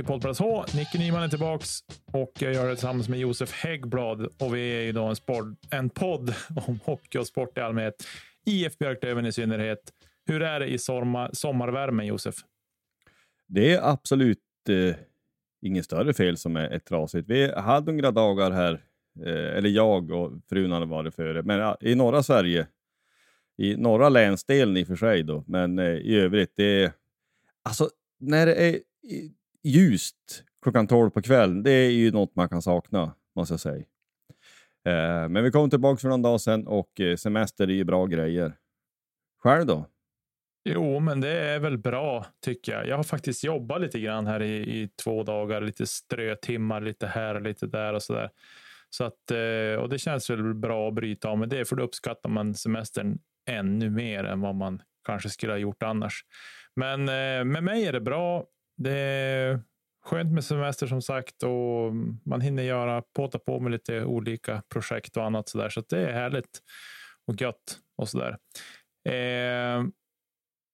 Till Poddplats H. Nicke Nyman är tillbaks och jag gör det tillsammans med Josef Häggblad och vi är ju då en, sport, en podd om hockey och sport i allmänhet. IF Björklöven i synnerhet. Hur är det i sommar, sommarvärmen, Josef? Det är absolut eh, inget större fel som är, är trasigt. Vi hade några dagar här, eh, eller jag och frun hade varit före, men ja, i norra Sverige, i norra länsdelen i och för sig då, men eh, i övrigt, det är alltså när det är ljust klockan 12 på kvällen, det är ju något man kan sakna, måste jag säga. Eh, men vi kom tillbaka för någon dag sedan och eh, semester är ju bra grejer. Själv då? Jo, men det är väl bra tycker jag. Jag har faktiskt jobbat lite grann här i, i två dagar, lite strötimmar, lite här och lite där och så där. Så att, eh, och det känns väl bra att bryta av med det, för då uppskattar man semestern ännu mer än vad man kanske skulle ha gjort annars. Men eh, med mig är det bra. Det är skönt med semester som sagt och man hinner göra påta på med lite olika projekt och annat så där. Så det är härligt och gött och så där. Eh,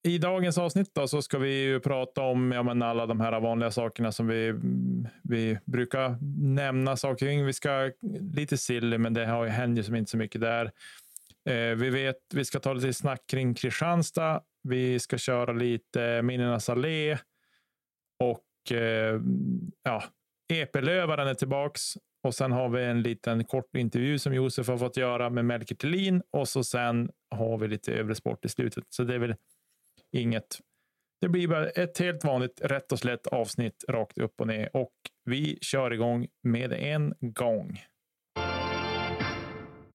I dagens avsnitt då, så ska vi ju prata om ja, men alla de här vanliga sakerna som vi, vi brukar nämna saker kring. Vi ska lite silly, men det har ju händer som inte så mycket där. Eh, vi vet, vi ska ta lite snack kring Kristianstad vi ska köra lite Minnenas allé och eh, ja, Epelövaren är tillbaks. Och sen har vi en liten kort intervju som Josef har fått göra med Melker Thelin och så sen har vi lite övrig sport i slutet. Så det är väl inget. Det blir bara ett helt vanligt rätt och slätt avsnitt rakt upp och ner och vi kör igång med en gång.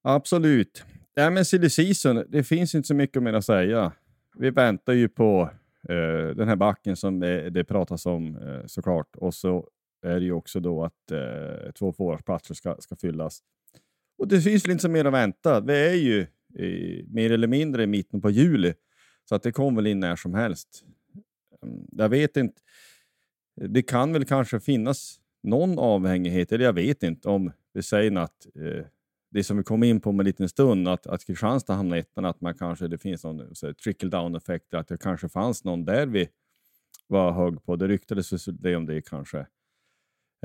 Absolut. Ja, men silly season, det finns inte så mycket mer att säga vi väntar ju på Eh, den här backen som det, det pratas om eh, såklart. Och så är det ju också då att eh, två forwardplatser ska, ska fyllas. Och det finns väl inte så mer att vänta. Vi är ju i, mer eller mindre i mitten på juli, så att det kommer väl in när som helst. Mm, jag vet inte. Det kan väl kanske finnas någon avhängighet, eller jag vet inte, om vi säger att det som vi kom in på om en liten stund, att, att Kristianstad hamnar ettan, att man kanske, det finns någon så, trickle down effekt, att det kanske fanns någon där vi var hög på. Det ryktades det om det kanske.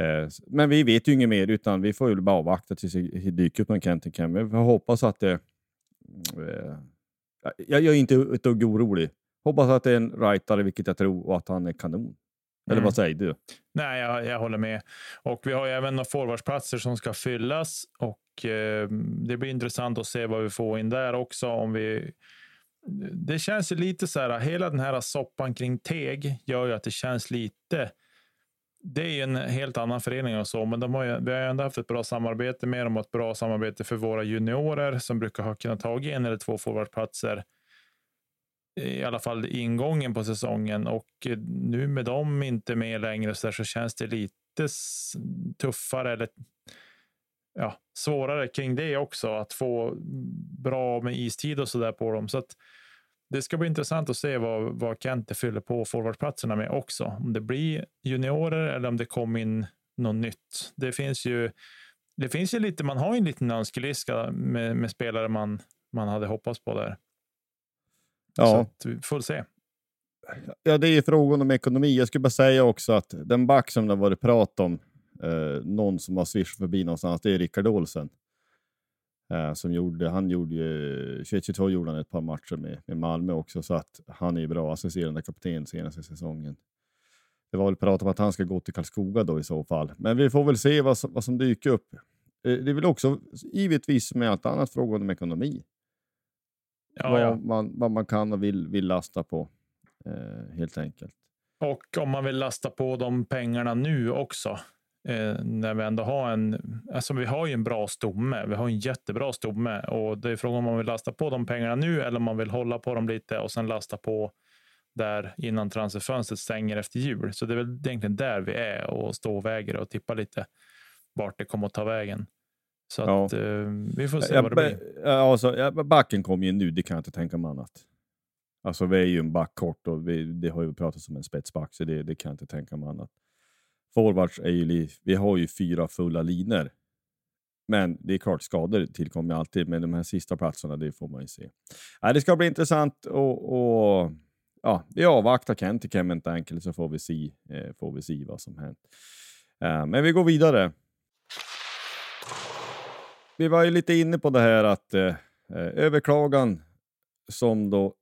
Eh, men vi vet ju inget mer, utan vi får ju bara avvakta tills det dyker upp en Kenton Cam. Får hoppas att det... Eh, jag, jag, är inte ett dugg orolig. Hoppas att det är en rightare, vilket jag tror, och att han är kanon. Eller Mm. vad säger du? Nej, jag, jag håller med. Och vi har ju även några forwardsplatser som ska fyllas och Eh, det blir intressant att se vad vi får in där också. Om vi... Det känns ju lite så här, hela den här soppan kring Teg gör ju att det känns lite. Det är ju en helt annan förening och så, men de har ju, vi har ju ändå haft ett bra samarbete med dem och ett bra samarbete för våra juniorer som brukar ha kunnat ta en eller två forwardplatser i alla fall ingången på säsongen och nu med dem inte med längre så, där, så känns det lite tuffare eller ja, svårare kring det också att få bra med istid och så där på dem. Så att det ska bli intressant att se vad, vad Kente fyller på forwardplatserna med också. Om det blir juniorer eller om det kommer in något nytt. Det finns ju. Det finns ju lite. Man har ju en liten önskelista med, med spelare man man hade hoppats på där. Så Ja, att vi får se. ja, det är ju frågan om ekonomi. Jag skulle bara säga också att den back som det har varit prat om, eh, någon som har swishat förbi någonstans, det är Rickard Olsen. Eh, som gjorde, han gjorde ju, 21-22 gjorde han ett par matcher med, med Malmö också, så att han är ju bra assisterande kapten senaste säsongen. Det var väl prat om att han ska gå till Karlskoga då i så fall. Men vi får väl se vad som, vad som dyker upp. Eh, Det är väl också givetvis med allt annat frågan om ekonomi. Ja, vad, ja. Man, vad man kan och vill, vill lasta på, eh, helt enkelt. Och om man vill lasta på de pengarna nu också. Eh, när vi ändå har en, alltså vi har ju en bra stomme. Vi har en jättebra stomme och det är frågan om man vill lasta på de pengarna nu eller om man vill hålla på dem lite och sen lasta på där innan transferfönstret stänger efter jul. Så det är väl egentligen där vi är och står och väger och tippar lite vart det kommer att ta vägen. Så Ja. att eh, vi får se Ja, vad det blir. ja, alltså, ja, backen kom ju nu, det kan jag inte tänka mig annat. Alltså vi är ju en back kort och vi, det har ju pratats om en spetsback, så det, det kan jag inte tänka mig annat. Forwards är ju, vi har ju fyra fulla linor. Men det är klart, skador tillkommer ju alltid, men de här sista platserna, det får man ju se. Äh, det ska bli intressant och, och ja, vi avvaktar Kent till Kement enkelt så får vi se, eh, får vi se vad som hänt. Eh, men vi går vidare. Vi var ju lite inne på det här att eh, eh överklagan som då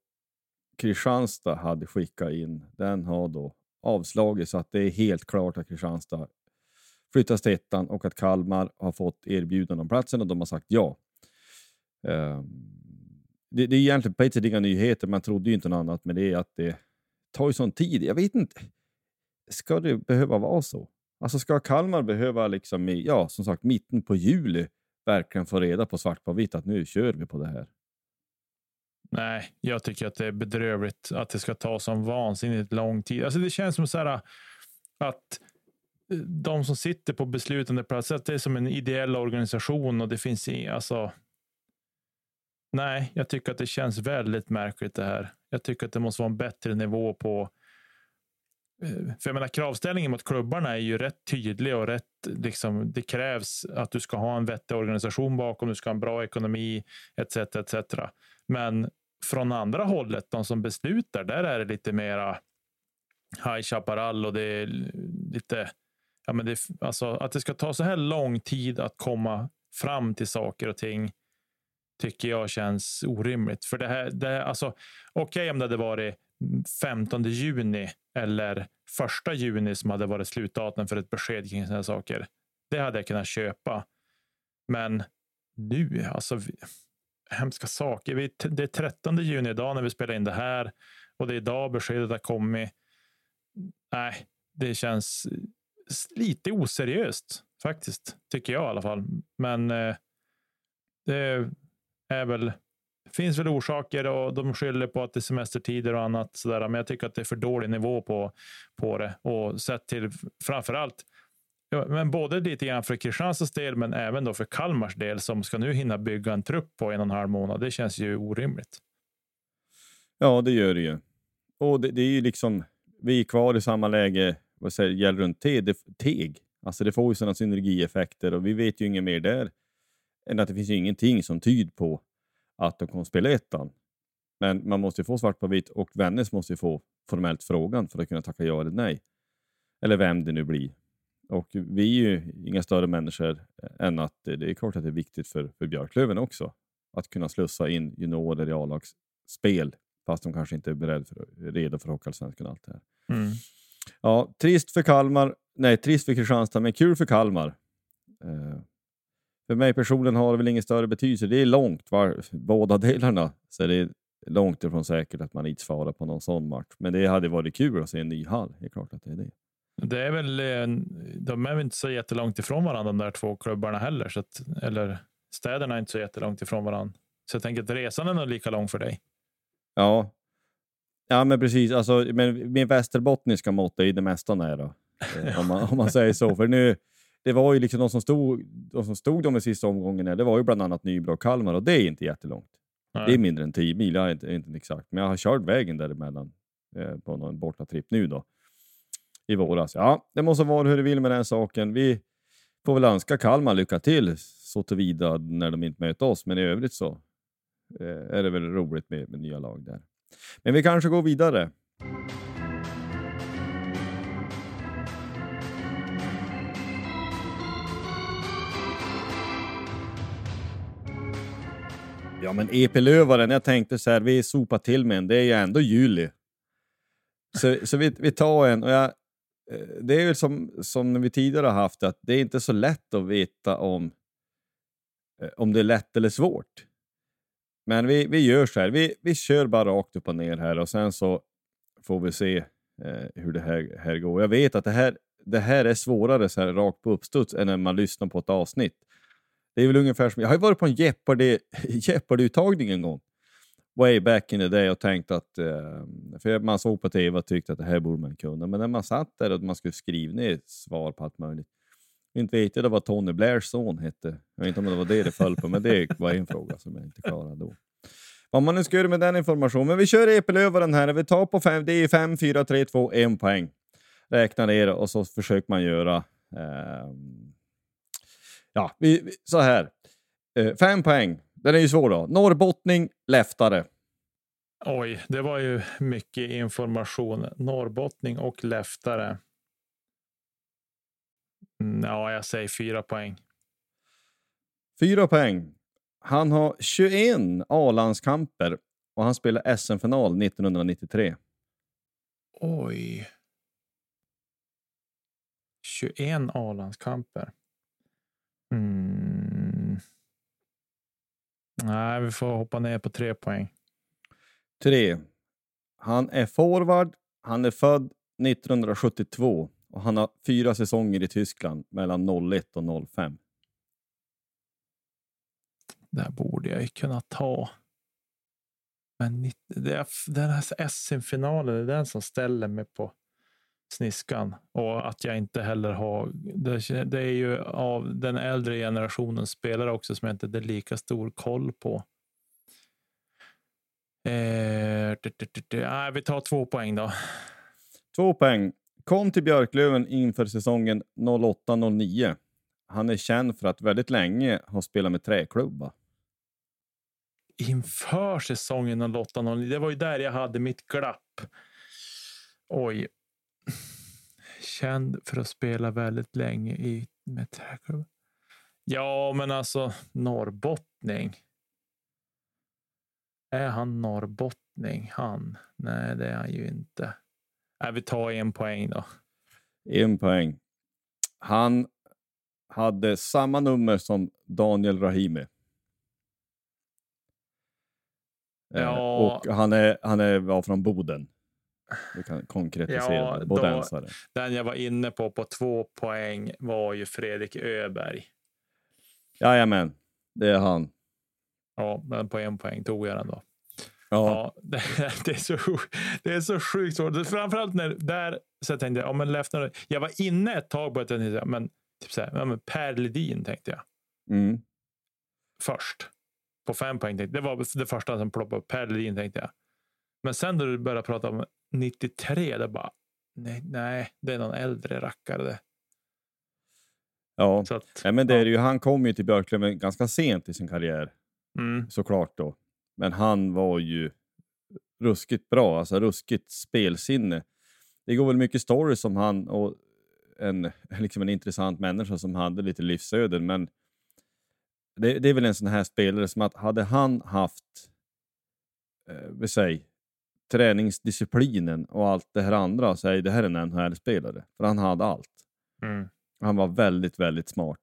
Kristianstad hade skickat in, den har då avslagits så att det är helt klart att Kristianstad flyttas till ettan och att Kalmar har fått erbjudande om platsen och de har sagt ja. Ehm, det, det är egentligen på ett sätt inga nyheter, man trodde ju inte något annat, men det är att det tar ju sån tid. Jag vet inte, ska det behöva vara så? Alltså ska Kalmar behöva, liksom i, ja, som sagt, mitten på juli verkligen få reda på svart på vitt att nu kör vi på det här? Nej, jag tycker att det är bedrövligt att det ska ta så vansinnigt lång tid. Alltså det känns som så här äh, att eh, de som sitter på beslutande platser, att det är som en ideell organisation och det finns i, alltså. Nej, jag tycker att det känns väldigt märkligt det här. Jag tycker att det måste vara en bättre nivå på. Eh, för jag menar, kravställningen mot klubbarna är ju rätt tydlig och rätt liksom. Det krävs att du ska ha en vettig organisation bakom. Du ska ha en bra ekonomi etc. etc. Men från andra hållet, de som beslutar, där är det lite mera High Chaparral och det är lite, ja men det, alltså att det ska ta så här lång tid att komma fram till saker och ting tycker jag känns orimligt. För det här, det här alltså okej om det hade varit 15 juni eller 1 juni som hade varit slutdatum för ett besked kring sådana här saker. Det hade jag kunnat köpa. Men nu, alltså vi- hemska saker. Vi, det är 13 juni idag när vi spelar in det här och det är idag beskedet har kommit. Nej, det känns lite oseriöst faktiskt, tycker jag i alla fall. Men eh, det är väl finns väl orsaker och de skyller på att det är semestertider och annat sådär. Men jag tycker att det är för dålig nivå på, på det och sett till framför allt Ja, men både lite grann för Kristianstads del, men även då för Kalmars del som ska nu hinna bygga en trupp på en och en halv månad. Det känns ju orimligt. Ja, det gör det ju. Och det, det är ju liksom, vi är kvar i samma läge vad säger, gäller runt te, det, teg. Alltså det får ju sådana synergieffekter och vi vet ju inget mer där än att det finns ju ingenting som tyder på att de kommer spela ettan. Men man måste ju få svart på vitt och Vännäs måste ju få formellt frågan för att kunna tacka ja eller nej. Eller vem det nu blir. Och vi är ju inga större människor än att det det är klart att det är viktigt för, för Björklöven också. Att kunna slussa in juniorer i A-lagsspel fast de kanske inte är beredd för, redo för Hockeyallsvenskan och allt det här. Mm. Ja, trist för Kalmar. Nej, trist för Kristianstad, men kul för Kalmar. Eh, för mig personligen har det väl ingen större betydelse. Det är långt, var, båda delarna. Så det är långt ifrån säkert att man inte svarar på någon sån match. Men det hade varit kul att se en ny hall. Det är klart att det är det. Det är väl, eh, de är väl inte så jättelångt ifrån varandra de där två klubbarna heller. Så att, eller städerna är inte så jättelångt ifrån varandra. Så jag tänker att resan är nog lika lång för dig. Ja, ja men precis. Alltså, men min västerbottniska mått är ju det mesta nära. Eh, om, man, om man säger så. För nu, det var ju liksom de som stod de, som stod de sista omgångarna. Det var ju bland annat Nybro och Kalmar och det är inte jättelångt. Nej. Det är mindre än 10 mil, jag är inte, inte exakt. Men jag har kört vägen däremellan eh, på någon bortatripp nu då. I våras. Ja, det måste vara hur det vill med den saken. Vi får väl önska Kalmar lycka till så tillvida när de inte möter oss. Men i övrigt så eh, är det väl roligt med, med nya lag där. Men vi kanske går vidare. Ja, men EP-lövaren, jag tänkte så här, vi sopar till med en, det är ju ändå juli. Så, så vi, vi tar en, och jag, Eh, det är ju som, som vi tidigare har haft, att det är inte så lätt att veta om, eh, om det är lätt eller svårt. Men vi, vi gör så här, vi, vi kör bara rakt upp och ner här och sen så får vi se eh, hur det här, här går. Jag vet att det här, det här är svårare så här rakt på uppstuds än när man lyssnar på ett avsnitt. Det är väl ungefär som, jag har ju varit på en Jeopardy- Jeopardy-uttagning en gång. Way back in the day och tänkt att, eh, för man såg på tv och tyckte att det här borde man kunna. Men när man satt där och man skulle skriva ner svar på allt möjligt. Inte vet jag det vad Tony Blairs son hette. Jag vet inte om det var det det föll på, men det var en fråga som jag inte klarade då. Vad man nu ska göra med den informationen. Men vi kör epelövaren här. Vi tar på fem, det är 5, 4, 3, 2, 1 poäng. Räknar ner och så försöker man göra Eh, Ja, vi, vi- så här. Eh, fem poäng. Den är ju svår då. Norrbottning, Läftare. Oj, det var ju mycket information. Norrbottning och Läftare. Mm, Ja, jag säger fyra poäng. Fyra poäng. Han har 21 A-landskamper och han spelar SM-final 1993. Oj. 21 A-landskamper. Mm. Nej, vi får hoppa ner på tre poäng. Tre. Han är forward. Han är född 1972 och han har fyra säsonger i Tyskland mellan 01 och 05. Det här borde jag ju kunna ta. Men nitt- det är, den här SM-finalen, det är den som ställer mig på sniskan. Och att jag inte heller har... Det, det är ju av den äldre generationen spelare också som jag inte har lika stor koll på. Eh, vi tar två poäng då. Två poäng. Kom till Björklöven inför säsongen 08-09. Han är känd för att väldigt länge ha spelat med träklubba. inför säsongen 08-09. Det var ju där jag hade mitt glapp. Oj. Känd för att spela väldigt länge i med. Ja, men alltså norrbottning. Är han norrbottning? Han? Nej, det är han ju inte. Nej, vi tar en poäng då. En poäng. Han hade samma nummer som Daniel Rahimi. Eh, Ja. Och han, är, han är, var från Boden. Vi kan konkretisera Ja, det. då-. Den jag var inne på på två poäng var ju Fredrik Öberg. Jajamän, det är han. Ja, men på en poäng tog jag den då. Ja, Ja, det, det, är så, det är så sjukt svårt. Framförallt när där så jag tänkte jag, ja, men Lefner, jag var inne ett tag på att jag tänkte, men, typ så här, ja, men Per Ledin tänkte jag mm. först. På fem poäng. Tänkte, det var det första som ploppade upp. Per Ledin tänkte jag. Men sen då du började prata om 93, det bara, nej, nej, det är någon äldre rackare det. ja. Att, Nej, men det är ju, han kom ju till Björklöven ganska sent i sin karriär. Mm, såklart då. Men han var ju ruskigt bra, alltså ruskigt spelsinne. Det går väl mycket stories om han och en, liksom en intressant människa som hade lite livsöden, men det, det är väl en sån här spelare som att hade han haft, eh, säger, träningsdisciplinen och allt det här andra så är det här en NHL-spelare. För han hade allt. Mm. Han var väldigt, väldigt smart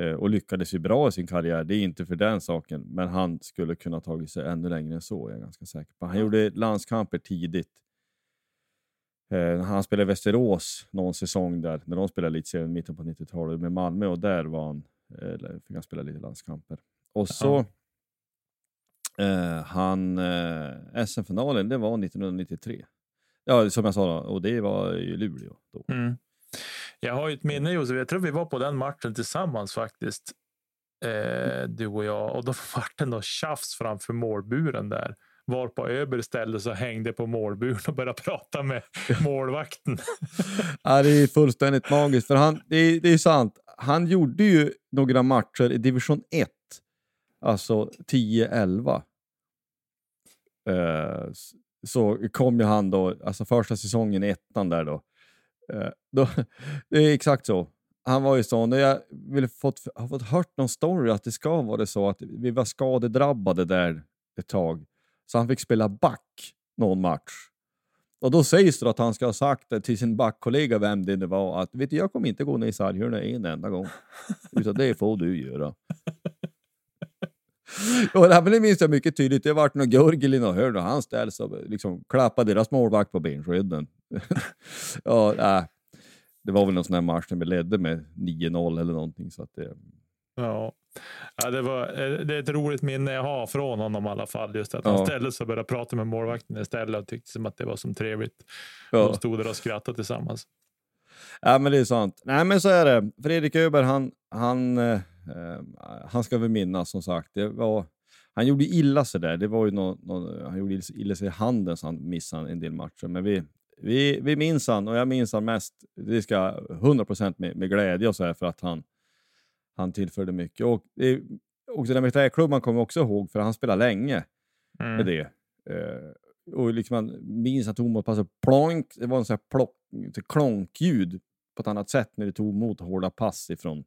eh, och lyckades ju bra i sin karriär. Det är inte för den saken, men han skulle kunna tagit sig ännu längre än så, är jag ganska säker på. Han gjorde landskamper tidigt. Eh, han spelade i Västerås någon säsong där, när de spelade lite i mitten på 90-talet med Malmö och där var han, eh, fick han spela lite landskamper. Och så eh, han, eh, SM-finalen, det var 1993. Ja, som jag sa, då, och det var i Luleå. Då. Mm. Jag har ju ett minne Josef, jag tror vi var på den matchen tillsammans faktiskt. Eh, du och jag. Och då var det något tjafs framför målburen där. Var på Öberg ställde sig och hängde på målburen och började prata med målvakten. Ja, det är fullständigt magiskt, för han, det, är, det är sant. Han gjorde ju några matcher i division 1, alltså 10-11. Eh, så kom ju han då, alltså första säsongen i ettan där då. Eh, då det är exakt så. Han var ju sån, jag vill fått, har fått hört någon story att det ska vara så att vi var skadedrabbade där ett tag. Så han fick spela back någon match. Och då sägs det att han ska ha sagt det till sin backkollega, vem det nu var, att vet du, jag kommer inte gå ner i sarghörnet en enda gång. Utan det får du göra. Och det men det minns jag mycket tydligt. Det vart någon gurgel i något hörn och han ställs och liksom klappade deras målvakt på benskydden. ja, äh, det var väl någon sån här match när vi ledde med 9-0 eller någonting. Så att det, Ja. Ja, det, var, eh, det är ett roligt minne jag har från honom i alla fall. Just att Ja. han ställde sig och började prata med målvakten istället och tyckte som att det var som trevligt. ja. De stod där och skrattade tillsammans. Ja, men det är sant. Nej, men så är det. Fredrik Öberg, han, han, eh, han ska vi minnas som sagt. Det var, han gjorde illa sig där. Det var ju nå nå- han gjorde illa sig i handen så han missade en del matcher. Men vi, vi, vi minns han och jag minns han mest, det ska 100% med, med glädje och så här för att han, han tillförde mycket. Och, det, och det där med träklubban kommer jag också ihåg för han spelade länge med Mm. det. Eh, och liksom man minns att Thomas passade plonk, det var en sån här plock, klonkljud på ett annat sätt när det tog emot hårda pass ifrån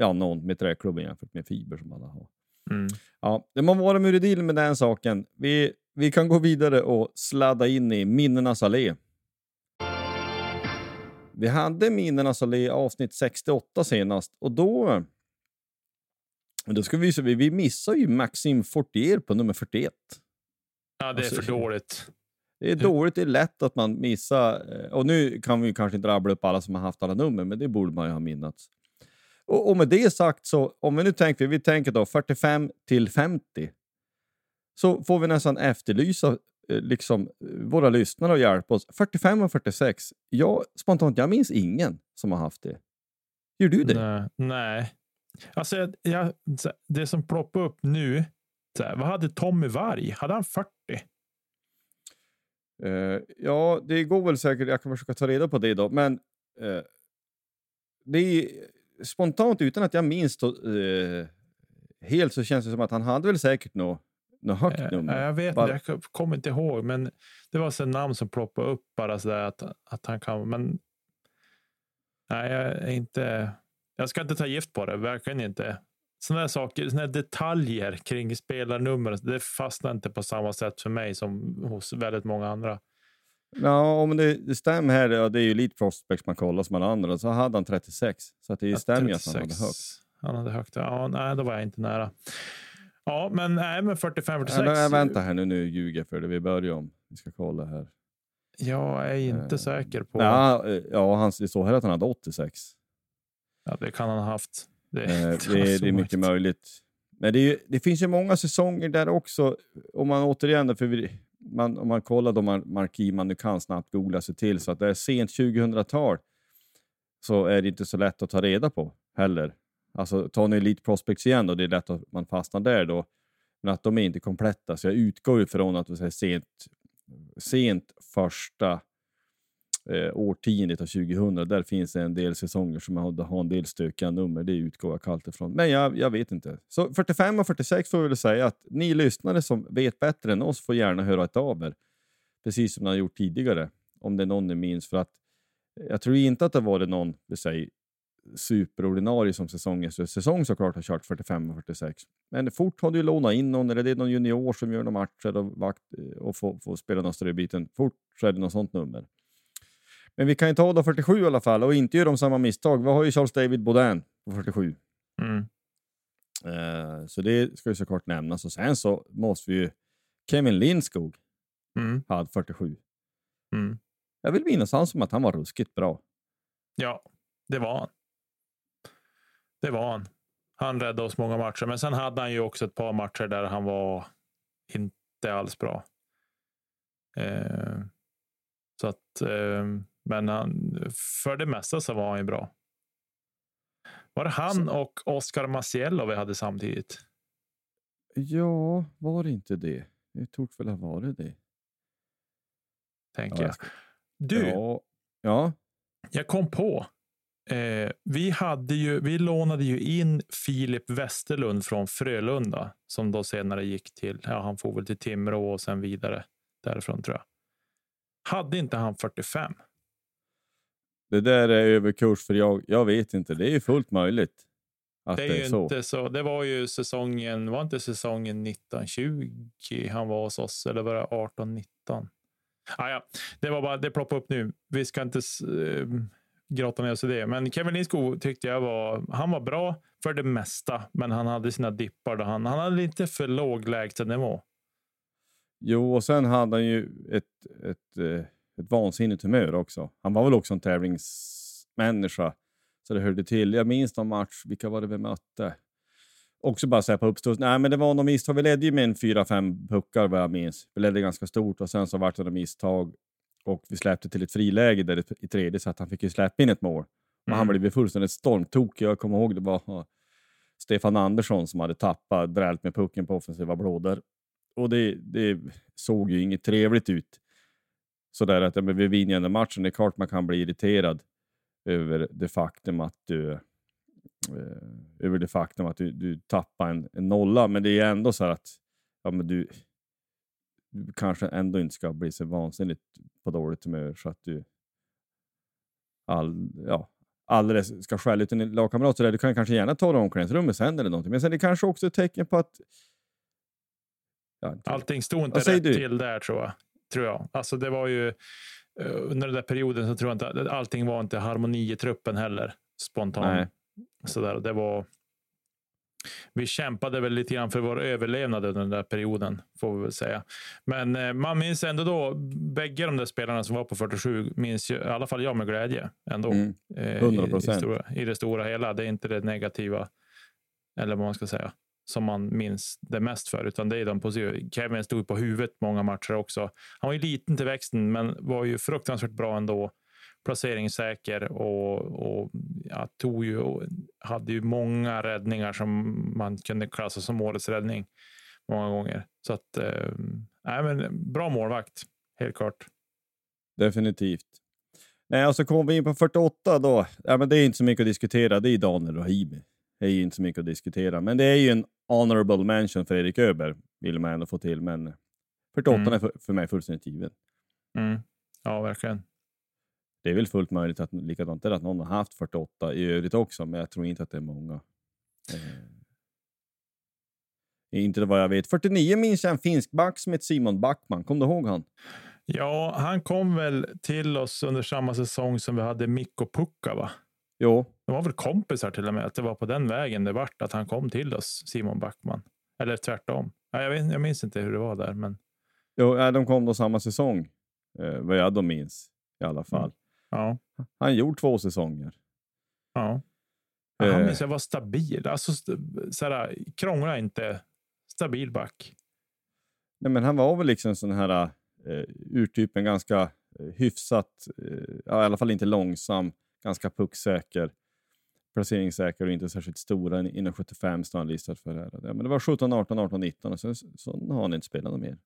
ja, någon med träklubben jämfört med fiber som alla har. Mm. Ja, det må vara med deal med den saken. Vi, vi kan gå vidare och sladda in i minnenas allé. Vi hade minnenas allé avsnitt 68 senast och då då ska vi, vi, vi missar ju Maxim Fortier på nummer 41. Ja, det är Alltså, för dåligt. Det är dåligt, det är lätt att man missar. eh, Och nu kan vi kanske inte rabbla upp alla som har haft alla nummer, men det borde man ju ha minnats. Och, och med det sagt, så om vi nu tänker, vi tänker då 45 till 50, så får vi nästan efterlysa eh, liksom, våra lyssnare och hjälpa oss. 45 och 46, jag, spontant, jag minns ingen som har haft det. Gör du det? Nej. Nej. Alltså, jag, det som ploppar upp nu. Här, vad hade Tommy Varg? Hade han 40? Eh, ja, det går väl säkert. Jag kan försöka ta reda på det då. Men eh, det är spontant utan att jag minns eh, helt så känns det som att han hade väl säkert något nå högt Eh, nummer. Jag vet Bara- jag kommer inte ihåg, men det var så namn som ploppade upp bara så där att, att han kan. Men nej, jag är inte. Jag ska inte ta gift på det, verkligen inte. Sådana saker, såna detaljer kring spelarnummer, det fastnar inte på samma sätt för mig som hos väldigt många andra. Ja, om det, det stämmer här, ja, det är ju Elite Prospects man kollar som alla andra, så hade han 36. Så att det stämmer ju att han hade 36. högt. Han hade högt. Ja, nej, då var jag inte nära. Ja, men nej, men 45 46. Eller, äh, vänta här nu, nu ljuger jag för det. Vi börjar om. Vi ska kolla här. Jag är inte Eh, säker på. Ja, eh, ja han, det står här att han hade 86. Ja, det kan han ha haft. Det, Eh, det det, är mycket möjligt. Men det, är det finns ju många säsonger där också. Om man återigen, för vi, man, om man kollar de arkiv man nu kan snabbt googla sig till, så att det är sent 2000-tal så är det inte så lätt att ta reda på heller. Alltså tar ni Elite Prospects igen och det är lätt att man fastnar där då. Men att de är inte kompletta, så jag utgår ifrån att vi säger sent, sent första eh, årtiondet av 2000. Där finns det en del säsonger som har, har en del stökiga nummer. Det utgår jag kallt ifrån. Men jag, jag vet inte. Så 45 och 46 får vi väl säga att ni lyssnare som vet bättre än oss får gärna höra ett av er. Precis som ni har gjort tidigare. Om det är någon ni minns. För att eh, jag tror inte att det var någon, vi säger, superordinarie som säsong så säsong såklart har kört 45 och 46. Men fort har du lånat in någon, eller det är någon junior som gör några matcher och, vakt, och får, får spela någon större biten. Fort så är det något sånt nummer. Men vi kan ju ta då 47 i alla fall och inte göra de samma misstag. Vi har ju Charles David Baudin på 47. Mm. Eh, så det ska ju såklart nämnas. Och sen så måste vi ju... Kevin Lindskog Mm. hade 47. Mm. Jag vill minnas han som att han var ruskigt bra. Ja, det var han. Det var han. Han räddade oss många matcher, men sen hade han ju också ett par matcher där han var inte alls bra. Eh, så att, eh, men han, för det mesta så var han ju bra. Var det han och Oscar Maciello vi hade samtidigt? Ja, var det inte det? Det torde väl ha varit det. Tänker Ja, jag ska- Du, Ja. ja. Jag kom på. Eh, vi, hade ju, vi lånade ju in Filip Westerlund från Frölunda som då senare gick till, ja, han får väl till Timrå och sen vidare därifrån tror jag. Hade inte han 45? Det där är överkurs för jag, jag vet inte. Det är ju fullt möjligt att Det det är är, ju så. inte så. Det var ju säsongen, var inte säsongen 1920 han var hos oss eller var det 18 19? Ah, ja, det var bara det ploppade upp nu. Vi ska inte äh, grotta ner oss i det, men Kevin Lindskog tyckte jag var. Han var bra för det mesta, men han hade sina dippar där han, han hade lite för låg lägstanivå. Jo, och sen hade han ju ett, ett, eh, ett vansinnigt humör också. Han var väl också en tävlingsmänniska, så det hörde till. Jag minns någon match, vilka var det vi mötte? Också bara så här på uppstuds. Nej, men det var något misstag. Vi ledde ju med en fyra, fem puckar vad jag minns. Vi ledde ganska stort och sen så vart det något misstag och vi släppte till ett friläge där i- tredje så att han fick ju släppa in ett mål. Och han Mm. blev fullständigt stormtokig. Jag kommer ihåg det var Stefan Andersson som hade tappat, drält med pucken på offensiva blådor. Och det, det såg ju inget trevligt ut. Sådär att ja, men vi vinner den matchen. Det är klart man kan bli irriterad över det faktum att du eh, över det faktum att du, du tappar en, en nolla. Men det är ändå så att ja, men du, du kanske ändå inte ska bli så vansinnigt på dåligt humör så att du all, ja, alldeles ska skälla ut en lagkamrat. Så där, du kan kanske gärna ta det omklädningsrummet sen eller någonting. Men sen är det kanske också ett tecken på att... Ja, Allting stod inte rätt du? till där tror jag. Tror jag. Alltså, det var ju eh, under den där perioden så tror jag inte att allting var inte harmoni i truppen heller spontant. Sådär. Det var, vi kämpade väl lite grann för vår överlevnad under den där perioden, får vi väl säga. Men eh, man minns ändå då, bägge de där spelarna som var på 47, minns ju, i alla fall jag med glädje. Ändå. Mm. Eh, i- 100%. I, stora, I det stora hela. Det är inte det negativa, eller vad man ska säga, som man minns det mest för, utan det är de positiva. Kevin stod på huvudet många matcher också. Han var ju liten till växten, men var ju fruktansvärt bra ändå. Placeringssäker och, och ja, tog ju, och hade ju många räddningar som man kunde klassa som årets räddning många gånger. Så att, eh, nej, men bra målvakt, helt klart. Definitivt. Nej, och så kom vi in på 48 då. Ja, men det är inte så mycket att diskutera. Det är Daniel Rahimi. Det är ju inte så mycket att diskutera. Men det är ju en honorable mention för Erik Öber, vill man ändå få till. Men 48 Mm. är för, för mig fullständigt given. Mm. Ja, verkligen. Det är väl fullt möjligt att likadant är att någon har haft 48 i övrigt också, men jag tror inte att det är många. Eh, inte vad jag vet. 49 minns jag en finsk back som heter Simon Backman. Kom du ihåg han? Ja, han kom väl till oss under samma säsong som vi hade Mikko Pukka, va? Jo, De var väl kompisar till och med, att det var på den vägen det vart att han kom till oss, Simon Backman. Eller tvärtom. Ja, jag, vet, jag minns inte hur det var där, men jo de kom då samma säsong. Eh, vad jag då minns i alla fall. ja. Han gjorde två säsonger. ja. han Eh. minns jag var stabil. Alltså, såhär, krångla inte. Stabil back. Nej, men han var väl liksom sån här eh, urtypen, ganska eh, hyfsat, eh, i alla fall inte långsam, ganska pucksäker, placeringssäker och inte särskilt stora. Inom 75 står han listad för det här. Ja, men det var 17, 18, 18, 19 och sen så har han inte spelat något mer.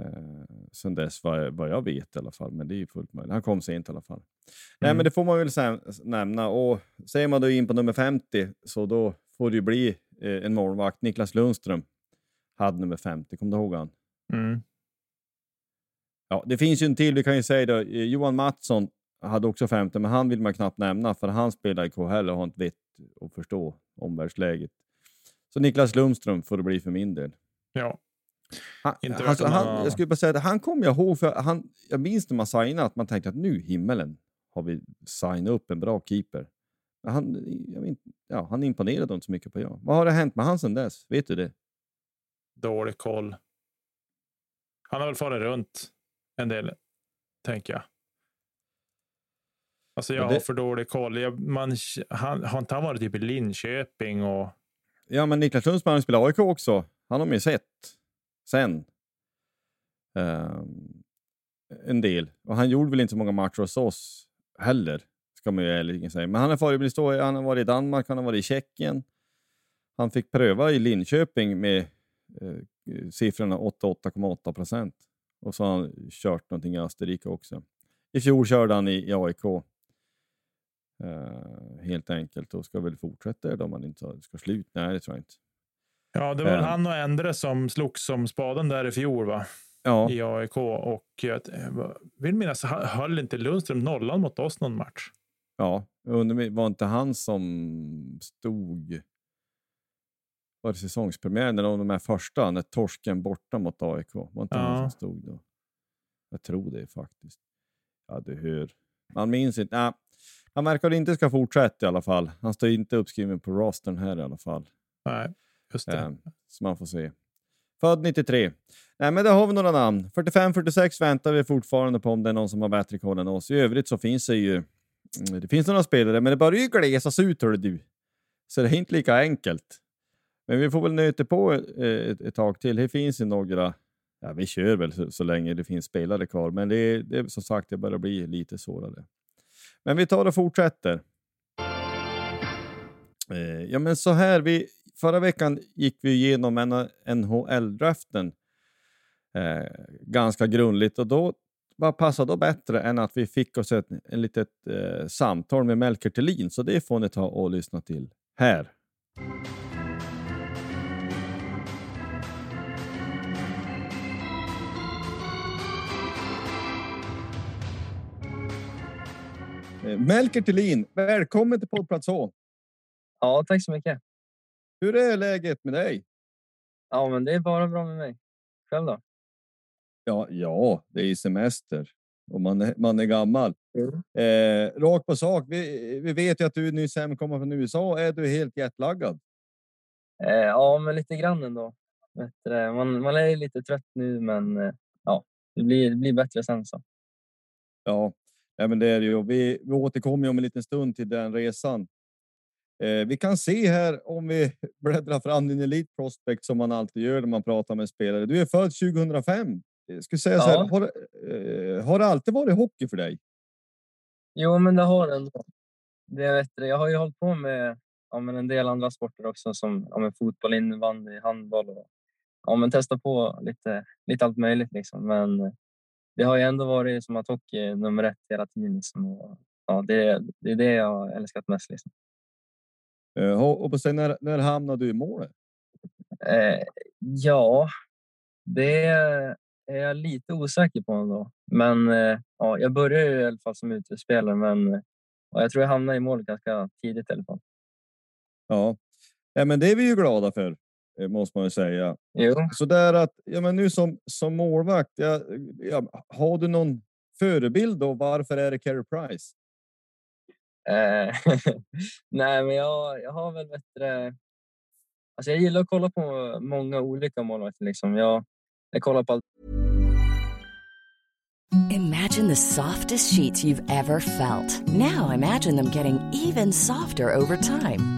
Eh, sen dess vad, vad jag vet i alla fall, men det är ju fullt möjligt. Han kom sent i alla fall. Nej, Mm. men det får man väl sen, nämna. Och säger man då in på nummer 50 så då får det ju bli eh, en målvakt. Niklas Lundström hade nummer 50. Kommer du ihåg han? Mm. Ja, det finns ju en till. Vi kan ju säga då, eh, Johan Mattsson hade också femte, men han vill man knappt nämna för han spelar i KHL och har inte vett att förstå omvärldsläget. Så Niklas Lundström får det bli för min del. Ja. Han, alltså, han, man- jag skulle bara säga att han kommer jag ihåg, för han, jag minns när man signade att man tänkte att nu himmelen har vi signat upp en bra keeper. Han, jag vet, ja, han imponerade inte så mycket på jag. Vad har det hänt med han sedan dess? Vet du det? Dålig koll. Han har väl farit runt en del, tänker jag. Alltså jag det- har för dålig koll. Jag, man, han, har inte han varit typ i Linköping och Ja, men Niklas Lundström har spelat AIK också. Han har man ju sett sen. Ehm, en del. Och han gjorde väl inte så många matcher hos oss heller, ska man ju ärligen säga. Men han har, han har varit i Danmark, han har varit i Tjeckien. Han fick pröva i Linköping med eh, siffrorna 88,8 procent. Och så har han kört någonting i Österrike också. I fjol körde han i, i AIK. Eh, helt enkelt och ska väl fortsätta då om han inte ska sluta. Nej, det tror jag inte. Ja, det var Ehm. han och Endre som slogs som spaden där i fjol va? Ja, i AIK. Och jag vill minnas, han- höll inte Lundström nollan mot oss någon match? ja. Undrar, var inte han som stod... Var det säsongspremiären eller de här första, när torsken borta mot AIK? Var inte han Ja. som stod då? Jag tror det faktiskt. Ja, du hör. Man minns inte. Nej, han verkar inte ska fortsätta i alla fall. Han står inte uppskriven på rostern här i alla fall. Nej, just det. Eh, så man får se. Född 93. Nej, men där har vi några namn. 45-46 väntar vi fortfarande på om det är någon som har bättre koll än oss. I övrigt så finns det ju mm, det finns några spelare, men det börjar ju glesas ut, hör du. Så det är inte lika enkelt. Men vi får väl nöta på eh, ett, ett tag till. Det finns ju några. Ja, vi kör väl så, så länge det finns spelare kvar, men det, det som sagt, det börjar bli lite svårare. Men vi tar och fortsätter. Eh, ja, men så här. Vi, förra veckan gick vi igenom NHL-draften eh, ganska grundligt och då vad passade då bättre än att vi fick oss ett en litet eh, samtal med Melker Thelin, så det får ni ta och lyssna till här. Melker Thelin, välkommen till poddplats H. Ja, tack så mycket. Hur är läget med dig? Ja, men det är bara bra med mig. Själv då? Ja, ja det är semester och man är, man är gammal. Mm. Eh, rakt på sak. Vi, vi vet ju att du nyss hemkommer från USA. Är du helt jetlaggad? Eh, ja, men lite grann ändå. Man, man är lite trött nu, men eh, ja, det blir, det blir bättre sen så. Ja, ja men det är det ju. Vi, vi återkommer om en liten stund till den resan. Eh, vi kan se här om vi bläddrar fram din Elite Prospect som man alltid gör när man pratar med spelare. Du är född 2005. Jag skulle säga så här, Ja. har, eh, har det alltid varit hockey för dig? Jo, men det har det ändå. Det vet du, jag har ju hållit på med ja, men en del andra sporter också som ja, men fotboll, innebandy, handboll och ja, men testa på lite, lite allt möjligt. Liksom. Men det har ju ändå varit som att hockey nummer ett hela tiden. Liksom. Och, ja, det, det är det jag älskat mest. Liksom. Eh, och och sen när, när hamnade du i målet? Eh, ja, det är jag lite osäker på ändå. Men eh, ja, jag började ju i alla fall som utespelare, men ja, jag tror jag hamnade i mål ganska tidigt i alla fall. Ja. ja, men det är vi ju glada för, måste man ju säga. Jo, Så där att, ja, men nu som, som målvakt, ja, ja, har du någon förebild då? Varför är det Carey Price? eh, nej, men jag, jag har väl bättre. Alltså jag gillar att kolla på många olika målvakter. Liksom. Jag, jag kollar på allt Imagine the softest sheets you've ever felt. Now imagine them getting even softer over time.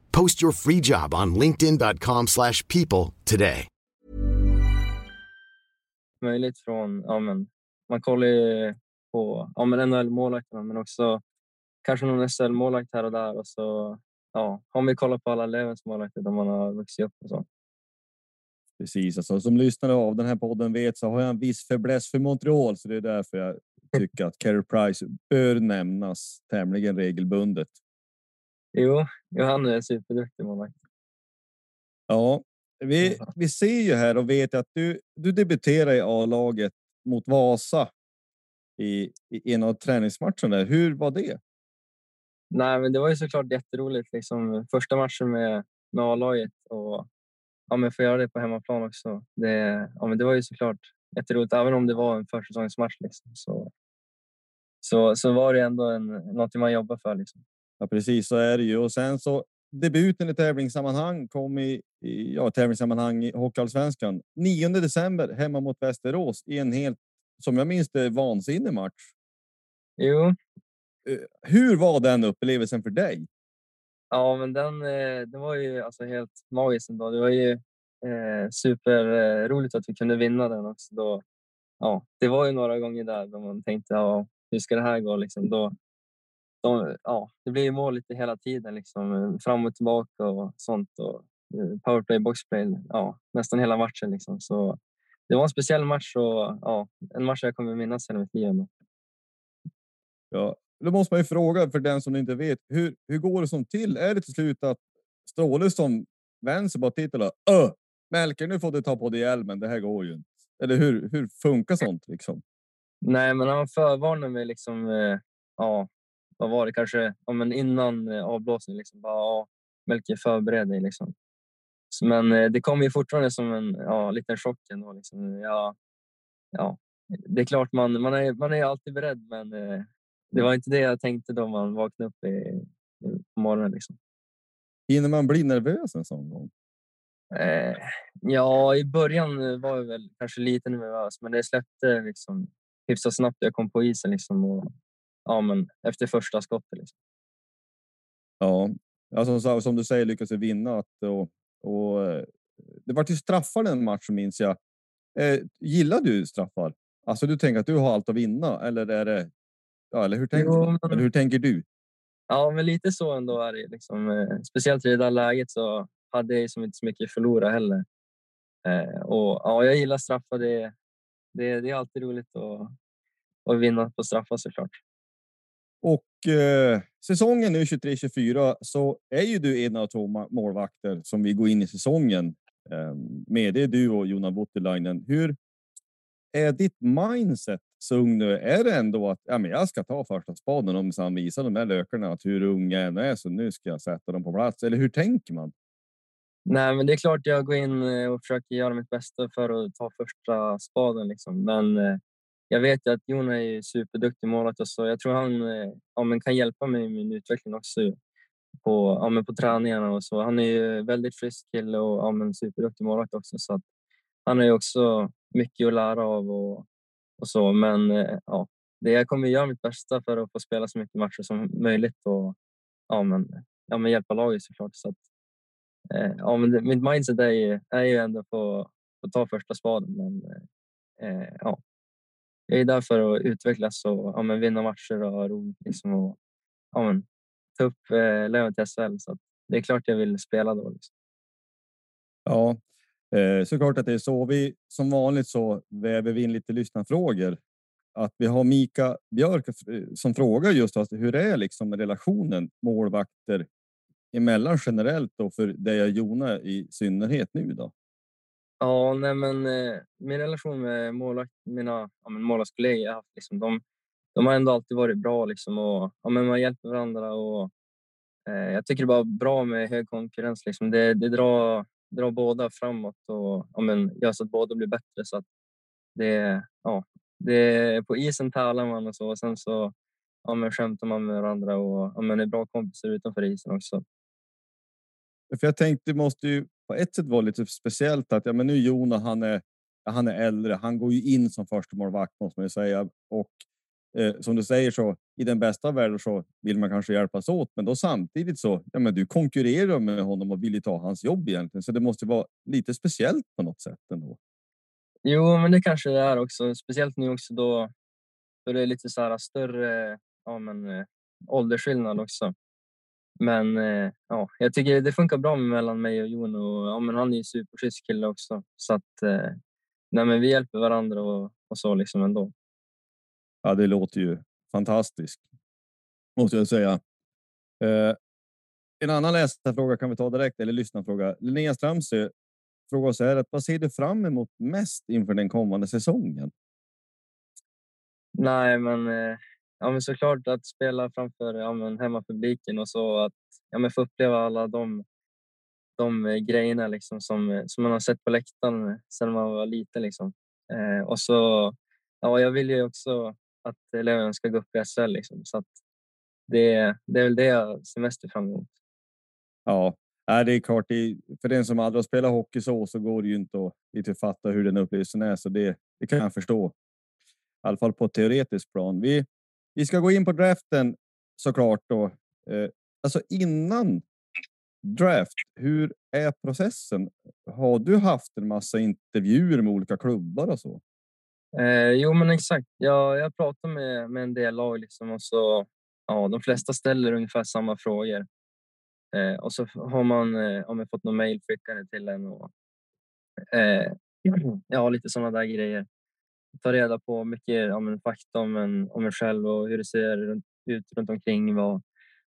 Post your free job on linkedin.com/people today. Möjligt från, ja men, man kollar ju på ja, men NHL-målvakterna men också kanske någon SHL-målvakt här och där och så ja, har man kollat på alla Levens målvakter där man har vuxit upp och så. Precis, alltså, som lyssnare av den här podden vet så har jag en viss fäbless för Montreal, så det är därför jag tycker att Carey Price bör nämnas tämligen regelbundet. Jo, han är superduktig målvakt. Ja, vi, vi ser ju här och vet att du, du debuterade i A-laget mot Vasa i, i en av träningsmatcherna. Hur var det? Nej, men det var ju såklart jätteroligt. Liksom, första matchen med, med A-laget och ja, men få göra det på hemmaplan också. Det, ja, men det var ju såklart jätteroligt, även om det var en försäsongsmatch. Liksom, så, så, så var det ändå en, något man jobbar för. Liksom. Ja, precis så är det ju. Och sen så debuten i tävlingssammanhang kom i, i ja, tävlingssammanhang i Hockeyallsvenskan 9 december hemma mot Västerås i en helt, som jag minns det, vansinnig match. Jo. Eh, hur var den upplevelsen för dig? Ja, men den, eh, det var ju alltså helt magiskt ändå. Det var ju eh, superroligt att vi kunde vinna den också. Då, ja, det var ju några gånger där då man tänkte ja, hur ska det här gå? Liksom, då, de, ja, det blir ju mål lite hela tiden, liksom, fram och tillbaka och sånt. Och powerplay, boxplay, ja, nästan hela matchen. Liksom. Så det var en speciell match och ja, en match jag kommer minnas hela mitt liv. Ändå. Ja, då måste man ju fråga för den som inte vet. Hur, hur går det som till? Är det till slut att Stråle som vänster bara tittar och Öh! Melker, nu får du ta på dig hjälmen. Det här går ju inte. Eller hur, hur funkar sånt liksom? Nej, men han förvarnade mig liksom. Eh, ja, vad var det kanske? Ja, men innan eh, avblåsning liksom. Bara, ja, Melker, förbered dig liksom. Men eh, det kom ju fortfarande som en ja, liten chock ändå. Liksom. Ja, ja, det är klart man, man, är, man är alltid beredd, men eh, det var inte det jag tänkte då man vaknade upp i, på morgonen. Liksom. Hinner man bli nervös en sån gång? Eh, ja, i början var jag väl kanske lite nervös, men det släppte liksom hyfsat snabbt. Jag kom på isen liksom och ja, men efter första skottet. Liksom. Ja, alltså, som du säger lyckades vinna att, och, och eh, det var till straffar den matchen minns jag. Eh, gillar du straffar? Alltså du tänker att du har allt att vinna eller är det Ja, eller hur tänker, jo, men... eller hur tänker du? Ja, men lite så ändå är det. Liksom, eh, speciellt i det där läget så hade jag som inte så mycket att förlora heller. Eh, och, ja, jag gillar straffar. Det, det, det är alltid roligt att, att vinna på straffar såklart. Och eh, säsongen nu 23-24 så är ju du en av två målvakter som vi går in i säsongen eh, med. Det är du och Jona Voutilainen. Hur är ditt mindset så ung nu? Är det ändå att ja, men jag ska ta första spaden om han visar de här lökarna att hur unga jag än är så nu ska jag sätta dem på plats? Eller hur tänker man? Nej, men det är klart jag går in eh, och försöker göra mitt bästa för att ta första spaden. Liksom. Men eh, jag vet ju att Jon är superduktig målvakt och så jag tror han eh, ja, men kan hjälpa mig i min utveckling också på, ja, men på träningarna och så. Han är ju väldigt frisk kille och ja, men superduktig målvakt också så att han har ju också mycket att lära av och, och så. Men eh, ja, det, jag kommer göra mitt bästa för att få spela så mycket matcher som möjligt och ja, men, ja, men hjälpa laget såklart. Så att, eh, ja, men det, mitt mindset är ju, är ju ändå på att ta första spaden. Men, eh, ja, jag är där för att utvecklas och ja, men vinna matcher och ha roligt liksom, och ja, men, ta upp eh, Löven till SHL. Så det är klart jag vill spela då. Liksom. Ja, eh, såklart att det är så. Vi som vanligt så väver vi in lite lyssnarfrågor. Att vi har Mika Björk eh, som frågar just alltså, hur är liksom relationen målvakter emellan generellt och för dig och Jona i synnerhet nu då? Ja, nej men eh, min relation med målvakt, mina ja, målvaktskollegor jag haft, liksom, de, de har ändå alltid varit bra liksom, och ja, men man hjälper varandra. Och, eh, jag tycker det är bara bra med hög konkurrens. Liksom. Det, det, drar, drar båda framåt och ja, men, gör så att båda blir bättre. Så att det, ja, det, på isen tävlar man och så. Och sen så ja, men, skämtar man med varandra och ja, men, är bra kompisar utanför isen också. För jag tänkte det måste ju på ett sätt var lite speciellt att ja, men nu Jona, han är, han är äldre. Han går ju in som första målvakt måste man ju säga och eh, som du säger så i den bästa världen så vill man kanske hjälpas åt, men då samtidigt så ja, men du konkurrerar med honom och vill ju ta hans jobb egentligen, så det måste vara lite speciellt på något sätt ändå. Jo, men det kanske det är också, speciellt nu också då, då det är lite så här större ja, men, eh, åldersskillnad också. Men eh, ja, jag tycker det funkar bra mellan mig och Jon och ja, men han är ju superschysst kille också. Så att eh, nej, men vi hjälper varandra och, och så liksom ändå. Ja, det låter ju fantastiskt. Måste jag säga. Eh, en annan läsarfråga kan vi ta direkt, eller lyssnarfråga. Linnea Strömsö frågar så här att vad ser du fram emot mest inför den kommande säsongen? Nej, men, eh, ja, men såklart att spela framför ja, men hemmapubliken och så att ja, men få uppleva alla de, de eh, grejerna liksom som, eh, som man har sett på läktaren eh, sedan man var liten. Liksom. Eh, och så, ja, jag vill ju också att Löven ska gå upp i SHL. Liksom, så att det, det är väl det jag ser mest fram emot. Ja, det är klart. För den som aldrig har spelat hockey så, så går det ju inte att inte fatta hur den upplevelsen är. Så det, det kan jag förstå. I alla fall på ett teoretiskt plan. Vi, vi ska gå in på draften såklart då. Eh, alltså innan draft, hur är processen? Har du haft en massa intervjuer med olika klubbar och så? Eh, jo, men exakt. Jag, jag pratar med, med en del lag liksom och så, ja, de flesta ställer ungefär samma frågor. Eh, och så har man, eh, har man fått någon mejl skickade till en och eh, ja, lite sådana där grejer ta reda på mycket ja, men, fakta om en, om en själv och hur det ser ut runt omkring. Vad,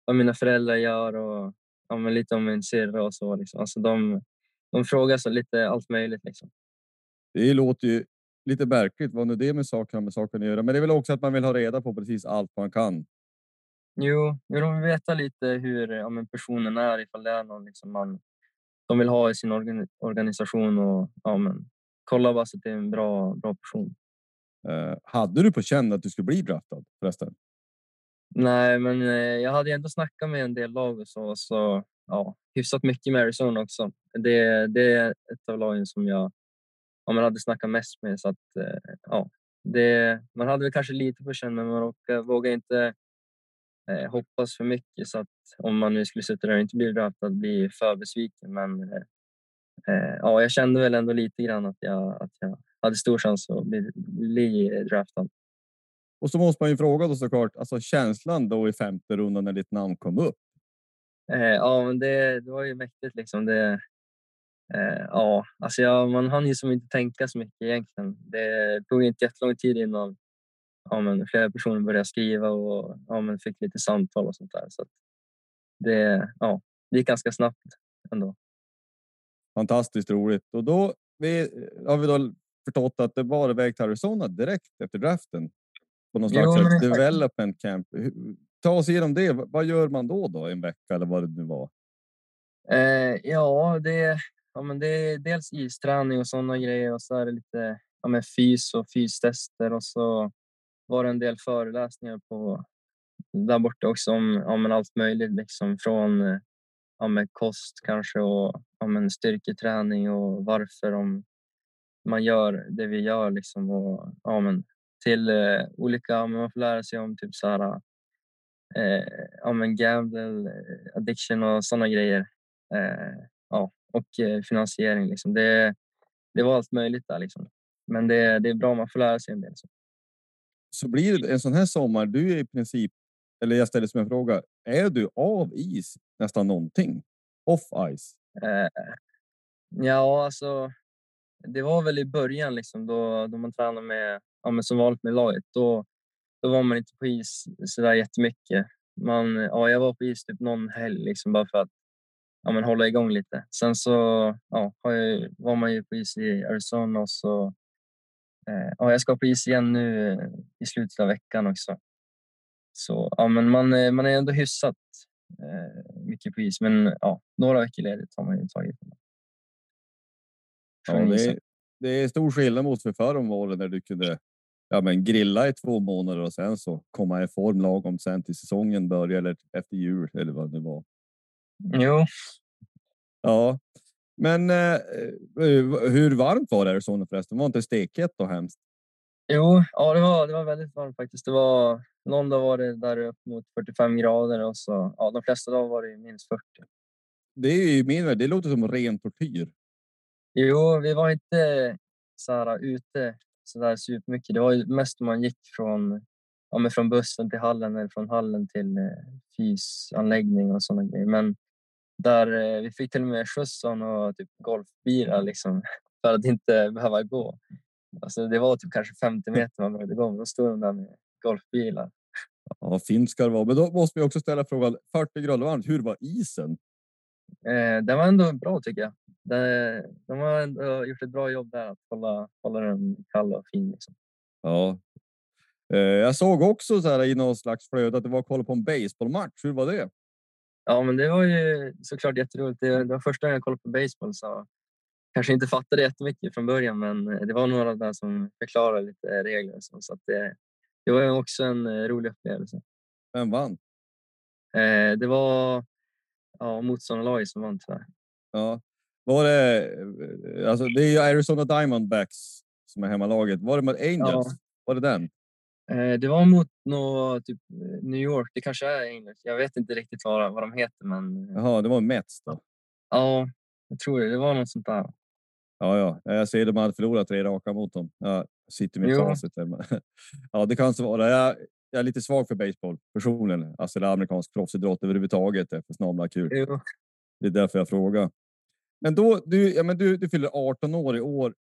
vad mina föräldrar gör och ja, men, lite om min syrra och så. Liksom. Alltså, de, de frågar så lite allt möjligt. Liksom. Det låter ju lite märkligt vad nu det med saken med saken att göra. Men det är väl också att man vill ha reda på precis allt man kan. Jo, de vill veta lite hur ja, men personen är ifall det är någon liksom man, de vill ha i sin organisation och ja, men, kolla bara så att det är en bra, bra person. Eh, hade du på känn att du skulle bli draftad förresten? Nej, men eh, jag hade ändå snackat med en del lag och så, så ja, hyfsat mycket med Arizona också. Det, det är ett av lagen som jag ja, man hade snackat mest med. Så att, eh, ja, det, man hade väl kanske lite på känn, men man vågar inte eh, hoppas för mycket. Så att om man nu skulle sitta där och inte bli draftad, bli för besviken. Men eh, ja, jag kände väl ändå lite grann att jag, att jag hade stor chans att bli, bli draftad. Och så måste man ju fråga då såklart, alltså känslan då i femte rundan när ditt namn kom upp? Eh, ja, men det, det var ju mäktigt liksom. Det, eh, ja, alltså jag, man hann ju som inte tänka så mycket egentligen. Det tog inte jättelång tid innan ja, men flera personer började skriva och ja, men fick lite samtal och sånt där. Så det, ja, det gick ganska snabbt ändå. Fantastiskt roligt. Och då vi, har vi då förstått att det var iväg till Arizona direkt efter draften. På någon slags jo, development camp. Ta oss igenom det. Vad gör man då, då en vecka eller vad det nu var? Eh, ja, det, ja, men det är dels isträning och sådana grejer och så är det lite ja, men fys och fystester och så var det en del föreläsningar på där borta också om ja, men allt möjligt liksom från ja, med kost kanske och ja, men styrketräning och varför de man gör det vi gör liksom och ja, men till eh, olika, man får lära sig om typ så här, eh, ja, men gamble, eh, addiction och sådana grejer. Eh, ja, och eh, finansiering. Liksom. Det, det var allt möjligt där. Liksom. Men det, det är bra, man får lära sig en del. Så, så blir det en sån här sommar, du är i princip, eller jag ställer som en fråga, är du av is nästan någonting? Off ice? Eh, ja, alltså det var väl i början liksom, då, då man tränade med, ja, men som vanligt med laget. Då, då var man inte på is så där jättemycket. Man, ja, jag var på is typ någon helg liksom, bara för att ja, men hålla igång lite. Sen så ja, var man ju på is i Arizona och så eh, ja, jag ska på is igen nu eh, i slutet av veckan också. Så ja, men man, eh, man är ändå hyfsat eh, mycket på is, men ja, några veckor ledigt har man ju tagit. Ja, det, är, det är stor skillnad mot för förr om åren när du kunde ja, men grilla i två månader och sen så komma i form lagom sen till säsongen börjar eller efter jul eller vad det var. Jo. Ja, men eh, hur varmt var det i Arizona förresten? Var inte stekigt och hemskt? Jo, ja, det var, det var väldigt varmt faktiskt. Det var, någon dag var det där upp mot 45 grader och så, ja, de flesta dagar var det minst 40. Det är ju min Det låter som ren tortyr. Jo, vi var inte så här ute så där supermycket. Det var ju mest man gick från, ja, men från bussen till hallen eller från hallen till eh, fysanläggning och sådana grejer. Men där eh, vi fick till och med skjuts och typ golfbilar liksom, för att inte behöva gå. Alltså, det var typ kanske 50 meter man behövde gå, då stod de där med golfbilar. Ja, fint ska det vara. Men då måste vi också ställa frågan, 40 grader varmt, hur var isen? Eh, den var ändå bra tycker jag. Det, de har gjort ett bra jobb där att hålla, hålla den kall och fin. Liksom. Ja. Eh, jag såg också så här i någon slags flöde att det var kolla på en baseballmatch. Hur var det? Ja, men det var ju såklart jätteroligt. Det, det var första gången jag kollade på baseball så kanske inte fattade jättemycket från början, men det var några där som förklarade lite regler så, så att det, det var också en eh, rolig upplevelse. Vem vann? Eh, det var ja, motståndarlaget som vann tyvärr. Ja. Var det, eh, alltså det är ju Arizona Diamondbacks som är hemmalaget. Var det mot Angels? Ja. Var det den? Eh, det var mot nå, typ New York. Det kanske är Angels. Jag vet inte riktigt vad, vad de heter. Men... Jaha, det var Mets då? Ja, jag tror det. Det var något sånt där. Ja, ja. Jag ser de hade förlorat tre raka mot dem. Jag sitter med facit. Ja, det kan så vara. Jag, jag är lite svag för baseball personligen. Alltså det amerikansk proffsidrott överhuvudtaget. Det är för snabla kul. Jo. Det är därför jag frågar. Men då, du, ja, men du, du fyller 18 år i år.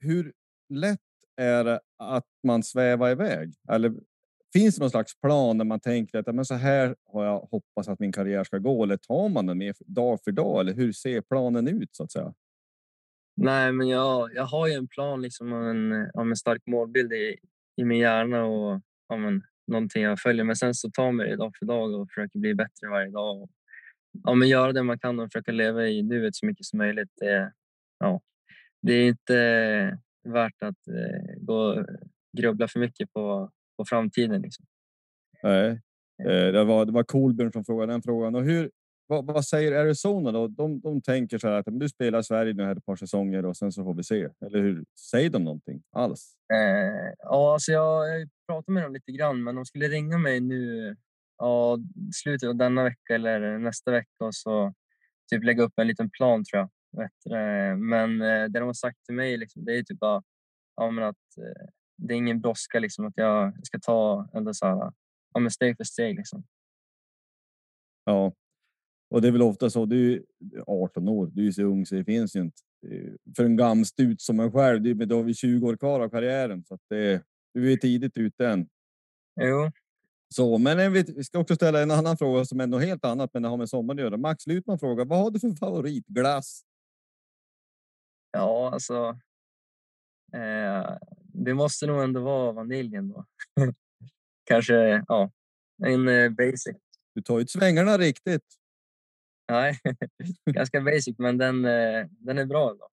Hur lätt är det att man svävar iväg? Eller finns det någon slags plan när man tänker att men så här har jag hoppats att min karriär ska gå? Eller tar man den mer dag för dag? Eller hur ser planen ut så att säga? Nej, men jag, jag har ju en plan liksom en, om en stark målbild i, i min hjärna och om en, någonting jag följer. Men sen så tar man det dag för dag och försöker bli bättre varje dag. Och, ja, men göra det man kan och försöka leva i nuet så mycket som möjligt. Det, ja, det är inte värt att eh, gå grubbla för mycket på, på framtiden. Liksom. Nej, eh, det var, det var Kolbjörn som frågade den frågan. Och hur, vad, vad, säger Arizona då? De, de tänker så här att du spelar Sverige nu här ett par säsonger och sen så får vi se. Eller hur? Säger de någonting alls? Eh, ja, alltså jag, jag pratade med dem lite grann, men de skulle ringa mig nu ja, slutet av denna vecka eller nästa vecka och så typ lägga upp en liten plan tror jag. Men eh, det de har sagt till mig liksom, det är typ bara ja, men att eh, det är ingen brådska liksom, att jag ska ta ändå så här, ja, men steg för steg. Liksom. Ja, och det är väl ofta så. Du är 18 år, du är så ung så det finns ju inte. För en gamstut som en själv, då har vi 20 år kvar av karriären så att det, du är tidigt ute än. Jo. Så, men vi ska också ställa en annan fråga som är något helt annat, men det har med sommaren att göra. Max Lutman frågar, vad har du för favoritglass? Ja, alltså. Eh, det måste nog ändå vara vaniljen då. Kanske, ja, en eh, basic. Du tar ut svängarna riktigt. Nej, ganska basic, men den, eh, den är bra ändå.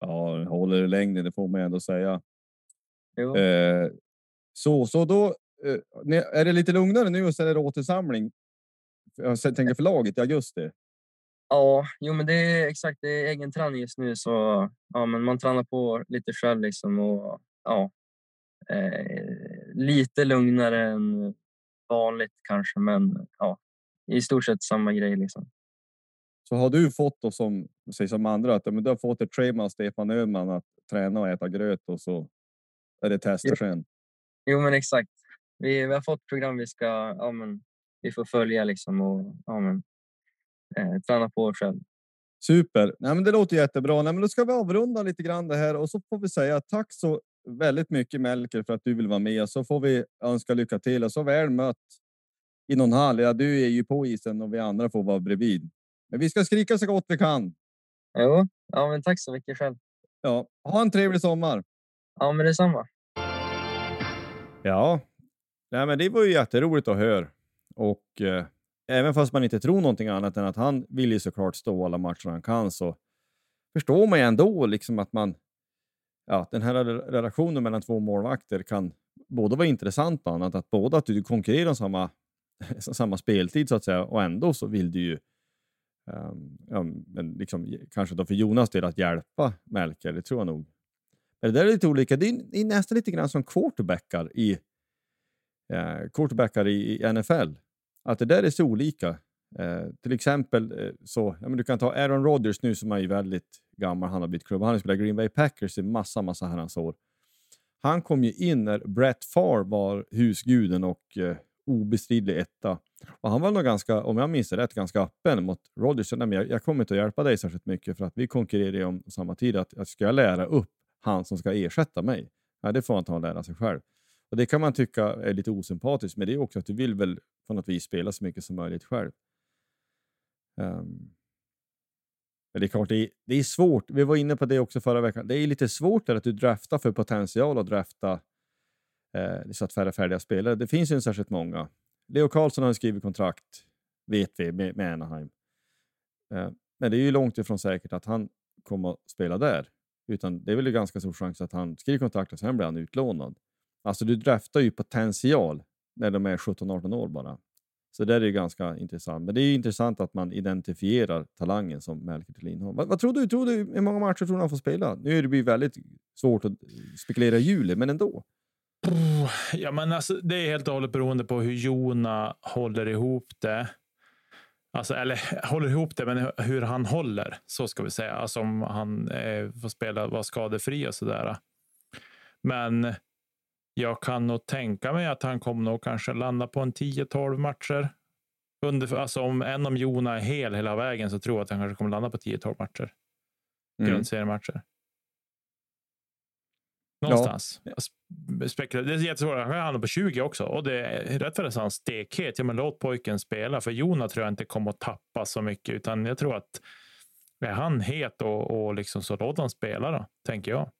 Ja, håller i längden, det får man ändå säga. Eh, så, så då är det lite lugnare nu och sen är det återsamling. Jag tänker för laget i augusti. Ja, jo, men det är exakt. Det är egen träning just nu, så ja, men man tränar på lite själv liksom och ja, eh, lite lugnare än vanligt kanske, men ja, i stort sett samma grej liksom. Så har du fått då som, säg som andra, att men du har fått ett schema av Stefan Öhman att träna och äta gröt och så är det tester sen? Jo, men exakt. Vi, vi har fått program vi ska, ja, men, vi får följa liksom och ja, men, eh, träna på själv. Super! Nej, men det låter jättebra. Nej, men då ska vi avrunda lite grann det här och så får vi säga tack så väldigt mycket Melker för att du vill vara med. Så får vi önska lycka till och så väl mött i någon hall. Ja, du är ju på isen och vi andra får vara bredvid. Men vi ska skrika så gott vi kan. Jo, ja, men tack så mycket själv. Ja, ha en trevlig sommar. Ja, men detsamma. Ja, Nej, men det var ju jätteroligt att höra. Och eh, även fast man inte tror någonting annat än att han vill ju såklart stå alla matcher han kan så förstår man ju ändå liksom att man, ja, den här relationen mellan två målvakter kan både vara intressant och annat, att båda att du konkurrerar om samma, samma speltid så att säga och ändå så vill du ju um, ja, men liksom, kanske då för Jonas del att hjälpa Melker, det tror jag nog. Men det där är lite olika. Det är, det är nästan lite grann som quarterbackar i, eh, quarterbackar i, i NFL. Att det där är så olika. Eh, till exempel eh, så, ja, men du kan ta Aaron Rodgers nu som är ju väldigt gammal, han har bytt klubb. Han har spelat Green Bay Packers i massa, massa herrans år. Han kom ju in när Brett Favre var husguden och eh, obestridlig etta. Och han var nog ganska, om jag minns rätt, ganska öppen mot Rodgers. Nej, men jag, jag kommer inte att hjälpa dig särskilt mycket för att vi konkurrerar ju om samma tid. Att, att ska jag lära upp han som ska ersätta mig? Nej, det får han ta och lära sig själv. Och Det kan man tycka är lite osympatiskt, men det är också att du vill väl på något vis spela så mycket som möjligt själv. Um, men det är klart, det är, det är svårt. Vi var inne på det också förra veckan. Det är lite svårt att du draftar för potential och drafta eh, så att färre färdiga spelare. Det finns ju inte särskilt många. Leo Carlsson har skrivit kontrakt, vet vi, med, med Anaheim. Eh, men det är ju långt ifrån säkert att han kommer att spela där. Utan det är väl ganska stor chans att han skriver kontrakt och sen blir han utlånad. Alltså du draftar ju potential när de är 17-18 år bara. Så det är ju ganska intressant. Men det är intressant att man identifierar talangen som Melker Thelin har. Vad, vad, tror du? Tror du? Hur många matcher tror du han får spela? Nu är det väldigt svårt att eh, spekulera i juli, men ändå. Ja, men alltså, det är helt och hållet beroende på hur Jona håller ihop det. Alltså, eller håller ihop det, men hur han håller. Så ska vi säga. Alltså om han eh, får spela, vara skadefri och sådär. Men jag kan nog tänka mig att han kommer nog kanske landa på en 10-12 matcher. Under, alltså om, än om Jona är hel hela vägen så tror jag att han kanske kommer landa på 10-12 matcher. Mm. Grundseriematcher. Någonstans. Ja. Det är jättesvårt. Han kan hamna på 20 också. Och det är rätt för han stekhet. Ja, men låt pojken spela. För Jona tror jag inte kommer att tappa så mycket. Utan jag tror att är han het och, och liksom så låt han spela då, tänker jag.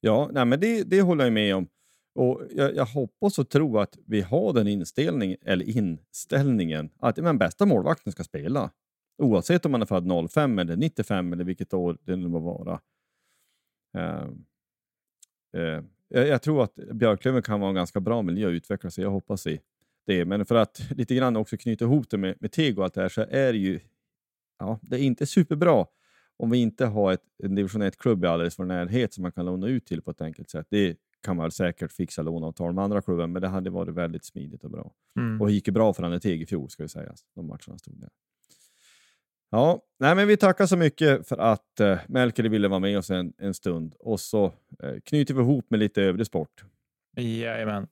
Ja, nej, men det, det håller jag med om. Och jag, jag, hoppas och tror att vi har den inställning, eller inställningen att men, bästa målvakten ska spela. Oavsett om man är född 05 eller 95 eller vilket år det nu må vara. Uh, uh, jag, jag, tror att Björklöven kan vara en ganska bra miljö att utveckla sig. Jag hoppas i det. Men för att lite grann också knyta ihop det med, med Tego och allt det här så är det ju ja, det är inte superbra om vi inte har ett, en division 1-klubb i alldeles för närhet som man kan låna ut till på ett enkelt sätt. Det kan man säkert fixa låneavtal med andra klubbar, men det hade varit väldigt smidigt och bra. Mm. Och det gick ju bra för Anneteg i fjol, ska vi säga, de matcherna stod där. Ja, nej, men vi tackar så mycket för att uh, Melker ville vara med oss en, en stund och så uh, knyter vi ihop med lite övrig sport. Jajamän.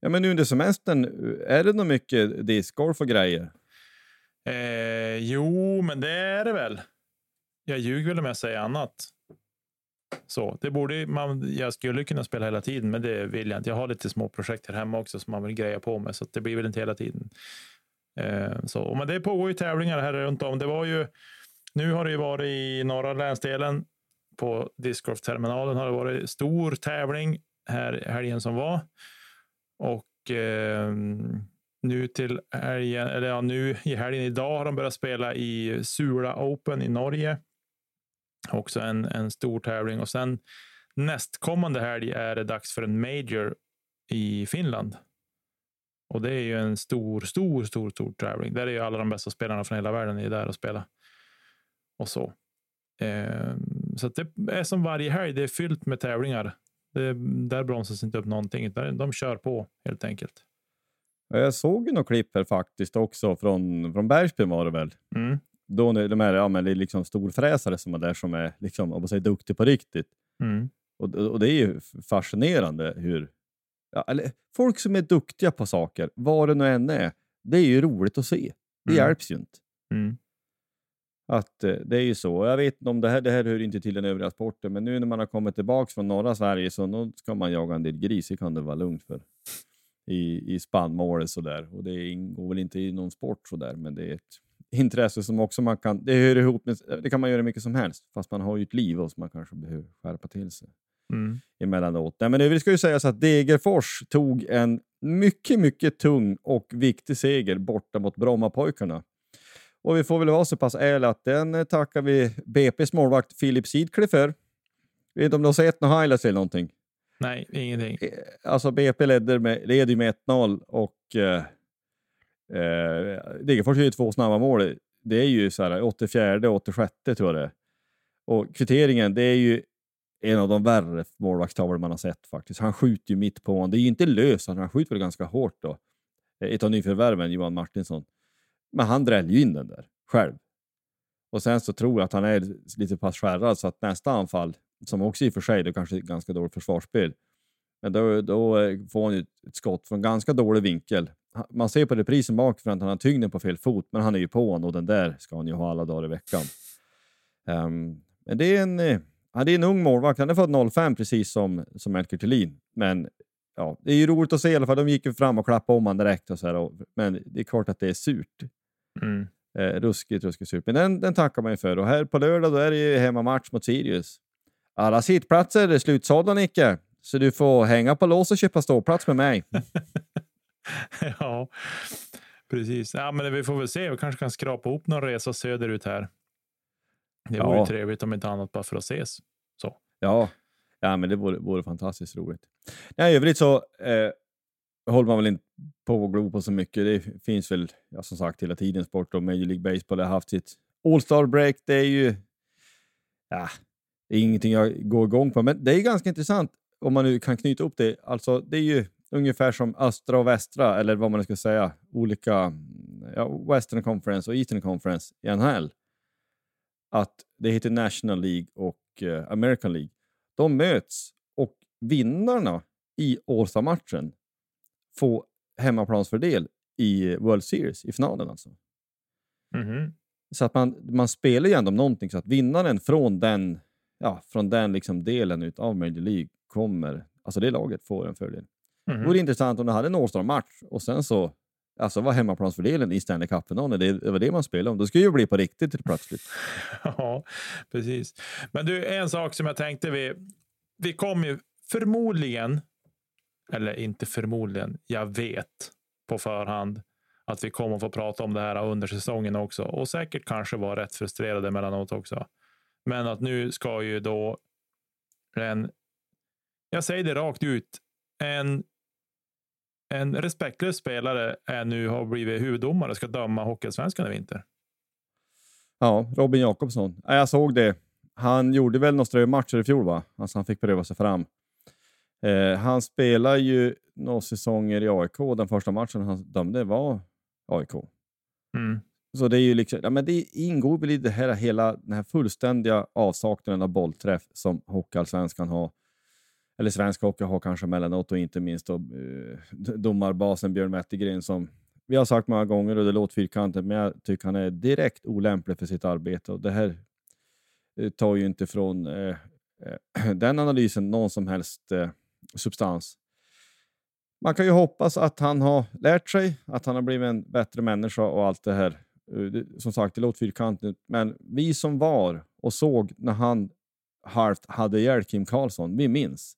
Ja, men nu under semestern, är det nog mycket discgolf och grejer? Eh, jo, men det är det väl. Jag ljuger väl om jag säger annat. Så det borde man. Jag skulle kunna spela hela tiden, men det vill jag inte. Jag har lite små projekt här hemma också som man vill greja på med, så det blir väl inte hela tiden. Eh, så, men det pågår ju tävlingar här runt om. Det var ju. Nu har det ju varit i norra länsdelen på discgolfterminalen har det varit stor tävling här helgen som var och eh, nu till helgen, eller ja, nu i helgen idag har de börjat spela i Sula Open i Norge. Också en, en stor tävling och sen nästkommande helg är det dags för en Major i Finland. Och det är ju en stor, stor, stor, stor tävling. Där är ju alla de bästa spelarna från hela världen är där och spela. Och så. Eh, så det är som varje helg. Det är fyllt med tävlingar. Det, där bromsas inte upp någonting. De kör på helt enkelt. Jag såg ju något klipp här faktiskt också från, från Bergsbyn var det väl. Mm. Då de här ja, men det är liksom storfräsare som är där som är liksom, om man säger, duktig på riktigt. Mm. Och, och det är ju fascinerande hur... Ja, eller, folk som är duktiga på saker, vad det nu än är, det är ju roligt att se. Det mm. hjälps ju inte. Mm. Att eh, det är ju så. Jag vet inte om det här, det här hör inte till den övriga sporten, men nu när man har kommit tillbaka från norra Sverige så nu ska man jaga en del gris. Det kan det vara lugnt för i, i spannmålet sådär. Och det ingår väl inte i någon sport sådär, men det är ett intresse som också man kan, det hör ihop med, det kan man göra mycket som helst, fast man har ju ett liv och som man kanske behöver skärpa till sig mm. emellanåt. Nej, men det ska ju sägas att Degerfors tog en mycket, mycket tung och viktig seger borta mot Brommapojkarna. Och vi får väl vara så pass ärliga att den tackar vi BP's målvakt Filip Sidkle för. Vet inte om du har sett några highlights eller någonting? Nej, ingenting. Eh, alltså BP leder med, leder med 1-0 och eh, eh, Degerfors gör ju två snabba mål. Det är ju så här 84 och 86 tror jag det är. Och kvitteringen, det är ju en av de värre målvaktstavlor man har sett faktiskt. Han skjuter ju mitt på honom. Det är ju inte löst, han skjuter väl ganska hårt då. Eh, ett av nyförvärven, Johan Martinsson. Men han dräller ju in den där själv. Och sen så tror jag att han är lite pass skärrad så att nästa anfall, som också i och för sig då kanske är ett ganska dåligt försvarsspel, men då, då eh, får han ju ett skott från ganska dålig vinkel. Man ser på reprisen bakifrån att han har tyngden på fel fot, men han är ju på honom och den där ska han ju ha alla dagar i veckan. Ehm, men det är en, eh, ja, det är en ung målvakt. Han är född 05 precis som, som Melker Thelin. Men ja, det är ju roligt att se i alla fall. De gick ju fram och klappade om honom direkt. Och så här, och, men det är klart att det är surt. Mm. Eh, ruskigt, ruskigt surt. Men den, den tackar man ju för. Och här på lördag då är det ju hemmamatch mot Sirius. Alla sittplatser är slutsålda, Nicke. Så du får hänga på lås och köpa ståplats med mig. ja, precis. Ja, men vi får väl se. Vi kanske kan skrapa ihop någon resa söderut här. Det vore Ja. ju trevligt om inte annat bara för att ses. Så. Ja, ja men det vore, vore fantastiskt roligt. I övrigt så eh, håller man väl inte på att glo på så mycket. Det finns väl ja, som sagt hela tiden sport och Major League Baseball har haft sitt All-Star break. Det är ju ja, det är ingenting jag går igång på, men det är ganska intressant om man nu kan knyta upp det. Alltså, det är ju ungefär som östra och västra, eller vad man nu ska säga, olika ja, Western Conference och Eastern Conference i NHL. Att det heter National League och eh, American League. De möts och vinnarna i All-Star-matchen får hemmaplansfördel i World Series, i finalen alltså. Mhm. Så att man, man spelar ju ändå om någonting, så att vinnaren från den, ja, från den liksom delen av Major League kommer, alltså det laget får en fördel. Mhm. Det vore intressant om du hade en All-Star-match och sen så alltså var hemmaplansfördelen i Stanley Cup-finalen, det, det var det man spelade om. Då skulle det ju bli på riktigt helt plötsligt. Ja, precis. Men du, en sak som jag tänkte. Vi, vi kommer ju förmodligen, eller inte förmodligen, jag vet på förhand att vi kommer få prata om det här under säsongen också och säkert kanske vara rätt frustrerade emellanåt också. Men att nu ska ju då en, jag säger det rakt ut, en, en respektlös spelare är nu har blivit huvuddomare och ska döma Hockeyallsvenskan i vinter. Ja, Robin Jakobsson. Ja, Jag såg det. Han gjorde väl några strömatcher i fjol, va? Alltså han fick pröva sig fram. Eh, han spelar ju några säsonger i AIK. Den första matchen han dömde var AIK. Mm. Så det är ju liksom, ja, men det ingår väl i det här, hela den här fullständiga avsaknaden av bollträff som Hockeyallsvenskan har. Eller svensk hockey har kanske emellanåt och inte minst då, eh, domarbasen Björn Wettergren som vi har sagt många gånger och det låter fyrkantigt, men jag tycker han är direkt olämplig för sitt arbete. Och det här eh, tar ju inte från eh, eh, den analysen någon som helst eh, substans. Man kan ju hoppas att han har lärt sig, att han har blivit en bättre människa och allt det här. Eh, Som sagt, det låter fyrkantigt, men vi som var och såg när han halvt hade ihjäl Kim Karlsson, vi minns.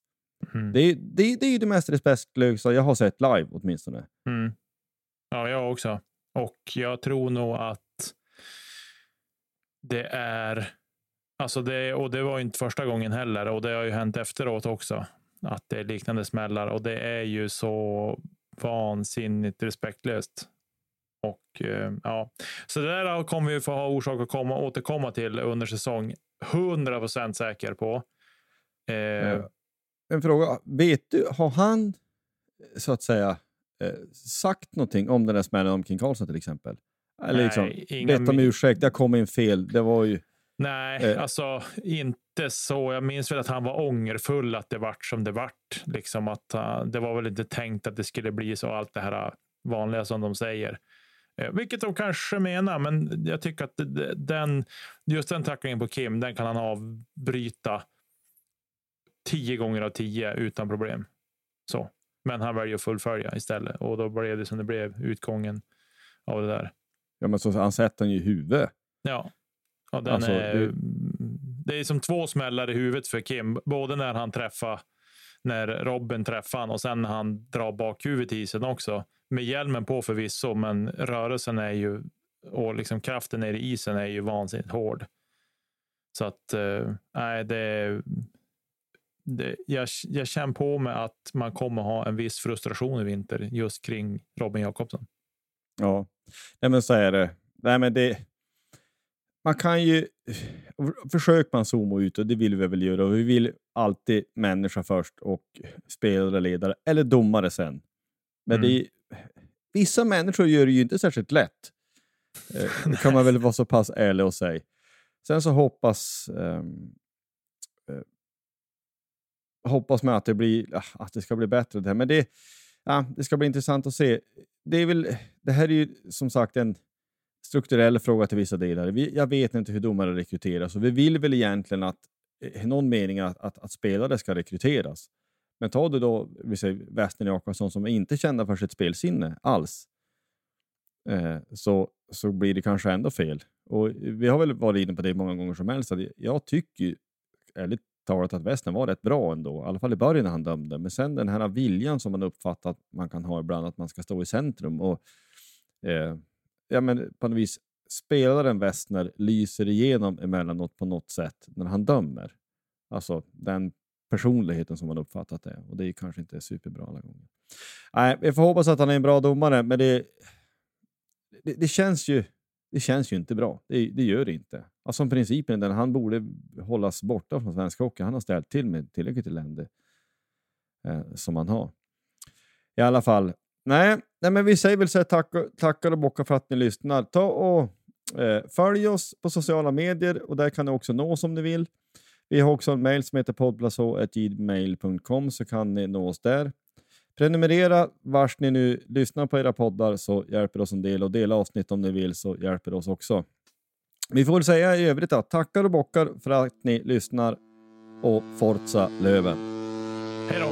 Mm. Det, är- det, det är ju det mest respektlösa jag har sett live åtminstone. Mm. Ja, jag också. Och jag tror nog att det är... Alltså det, och det var ju inte första gången heller och det har ju hänt efteråt också. Att det är liknande smällar och det är ju så vansinnigt respektlöst. Och eh, ja, så det där kommer vi få ha orsak att komma, återkomma till under säsong. 100 procent säker på. Eh, Eh, En fråga, vet du, har han så att säga eh, sagt någonting om den där smällen om Kim Karlsson till exempel? Eller Nej, liksom, inga bett om ursäkt, det kom in fel, det var ju... Nej, Eh. alltså inte så. Jag minns väl att han var ångerfull att det vart som det vart. Liksom att, uh, det var väl inte tänkt att det skulle bli så allt det här vanliga som de säger. Eh, vilket de kanske menar, men jag tycker att den, just den tacklingen på Kim, den kan han avbryta tio gånger av tio utan problem. Så. Men han väljer att fullfölja istället och då blev det som det blev, utgången av det där. Ja, men så han sätter den ju i huvudet. Ja, och den Alltså, är, det- det... är som två smällar i huvudet för Kim. Både när han träffar, när Robin träffar han och sen när han drar bakhuvudet i isen också. Med hjälmen på förvisso, men rörelsen är ju och liksom kraften nere i isen är ju vansinnigt hård. Så att eh, nej, det, det, jag, jag känner på mig att man kommer ha en viss frustration i vinter just kring Robin Jakobsson. Ja, nej, men så är det. Nej, men det. Man kan ju försöka man zooma ut och det vill vi väl göra. Vi vill alltid människa först och spelare, ledare eller domare sen. Men Mm. det, vissa människor gör det ju inte särskilt lätt. Eh, kan man väl vara så pass ärlig och säga. Sen så hoppas ehm, eh, hoppas man att det, blir, ah, att det ska bli bättre. Det, här. Men det, ja, det ska bli intressant att se. Det, är väl, det här är ju som sagt en strukturell fråga till vissa delar. Vi, jag vet inte hur domare rekryteras och vi vill väl egentligen att i någon mening att, att, att spelare ska rekryteras. Men tar du då vi säger Western Jakobsson som inte kända för sitt spelsinne alls, eh, så, så blir det kanske ändå fel. Och Vi har väl varit inne på det många gånger som helst. Att jag tycker ju, ärligt talat att Western var rätt bra ändå, i alla fall i början när han dömde. Men sen den här viljan som man uppfattar att man kan ha ibland, att man ska stå i centrum. och eh, ja, men På något vis, spelaren Westner lyser igenom emellanåt på något sätt när han dömer. Alltså den personligheten som man uppfattat det. Och det är kanske inte superbra alla gånger. Nej, vi får hoppas att han är en bra domare, men det, det, det känns ju det känns ju inte bra. Det, det gör det inte. Alltså principen är den han borde hållas borta från svensk hockey. Han har ställt till med tillräckligt elände eh, som han har. I alla fall. Nej, nej men vi säger väl så här, tack, tackar och bockar för att ni lyssnar. Ta och eh, följ oss på sociala medier och där kan ni också nå oss om ni vill. Vi har också en mail som heter poddblaso.gmail.com så kan ni nå oss där. Prenumerera vars ni nu lyssnar på era poddar så hjälper oss en del och dela avsnitt om ni vill så hjälper det oss också. Vi får väl säga i övrigt att tackar och bockar för att ni lyssnar och Forza Löven. Hej då!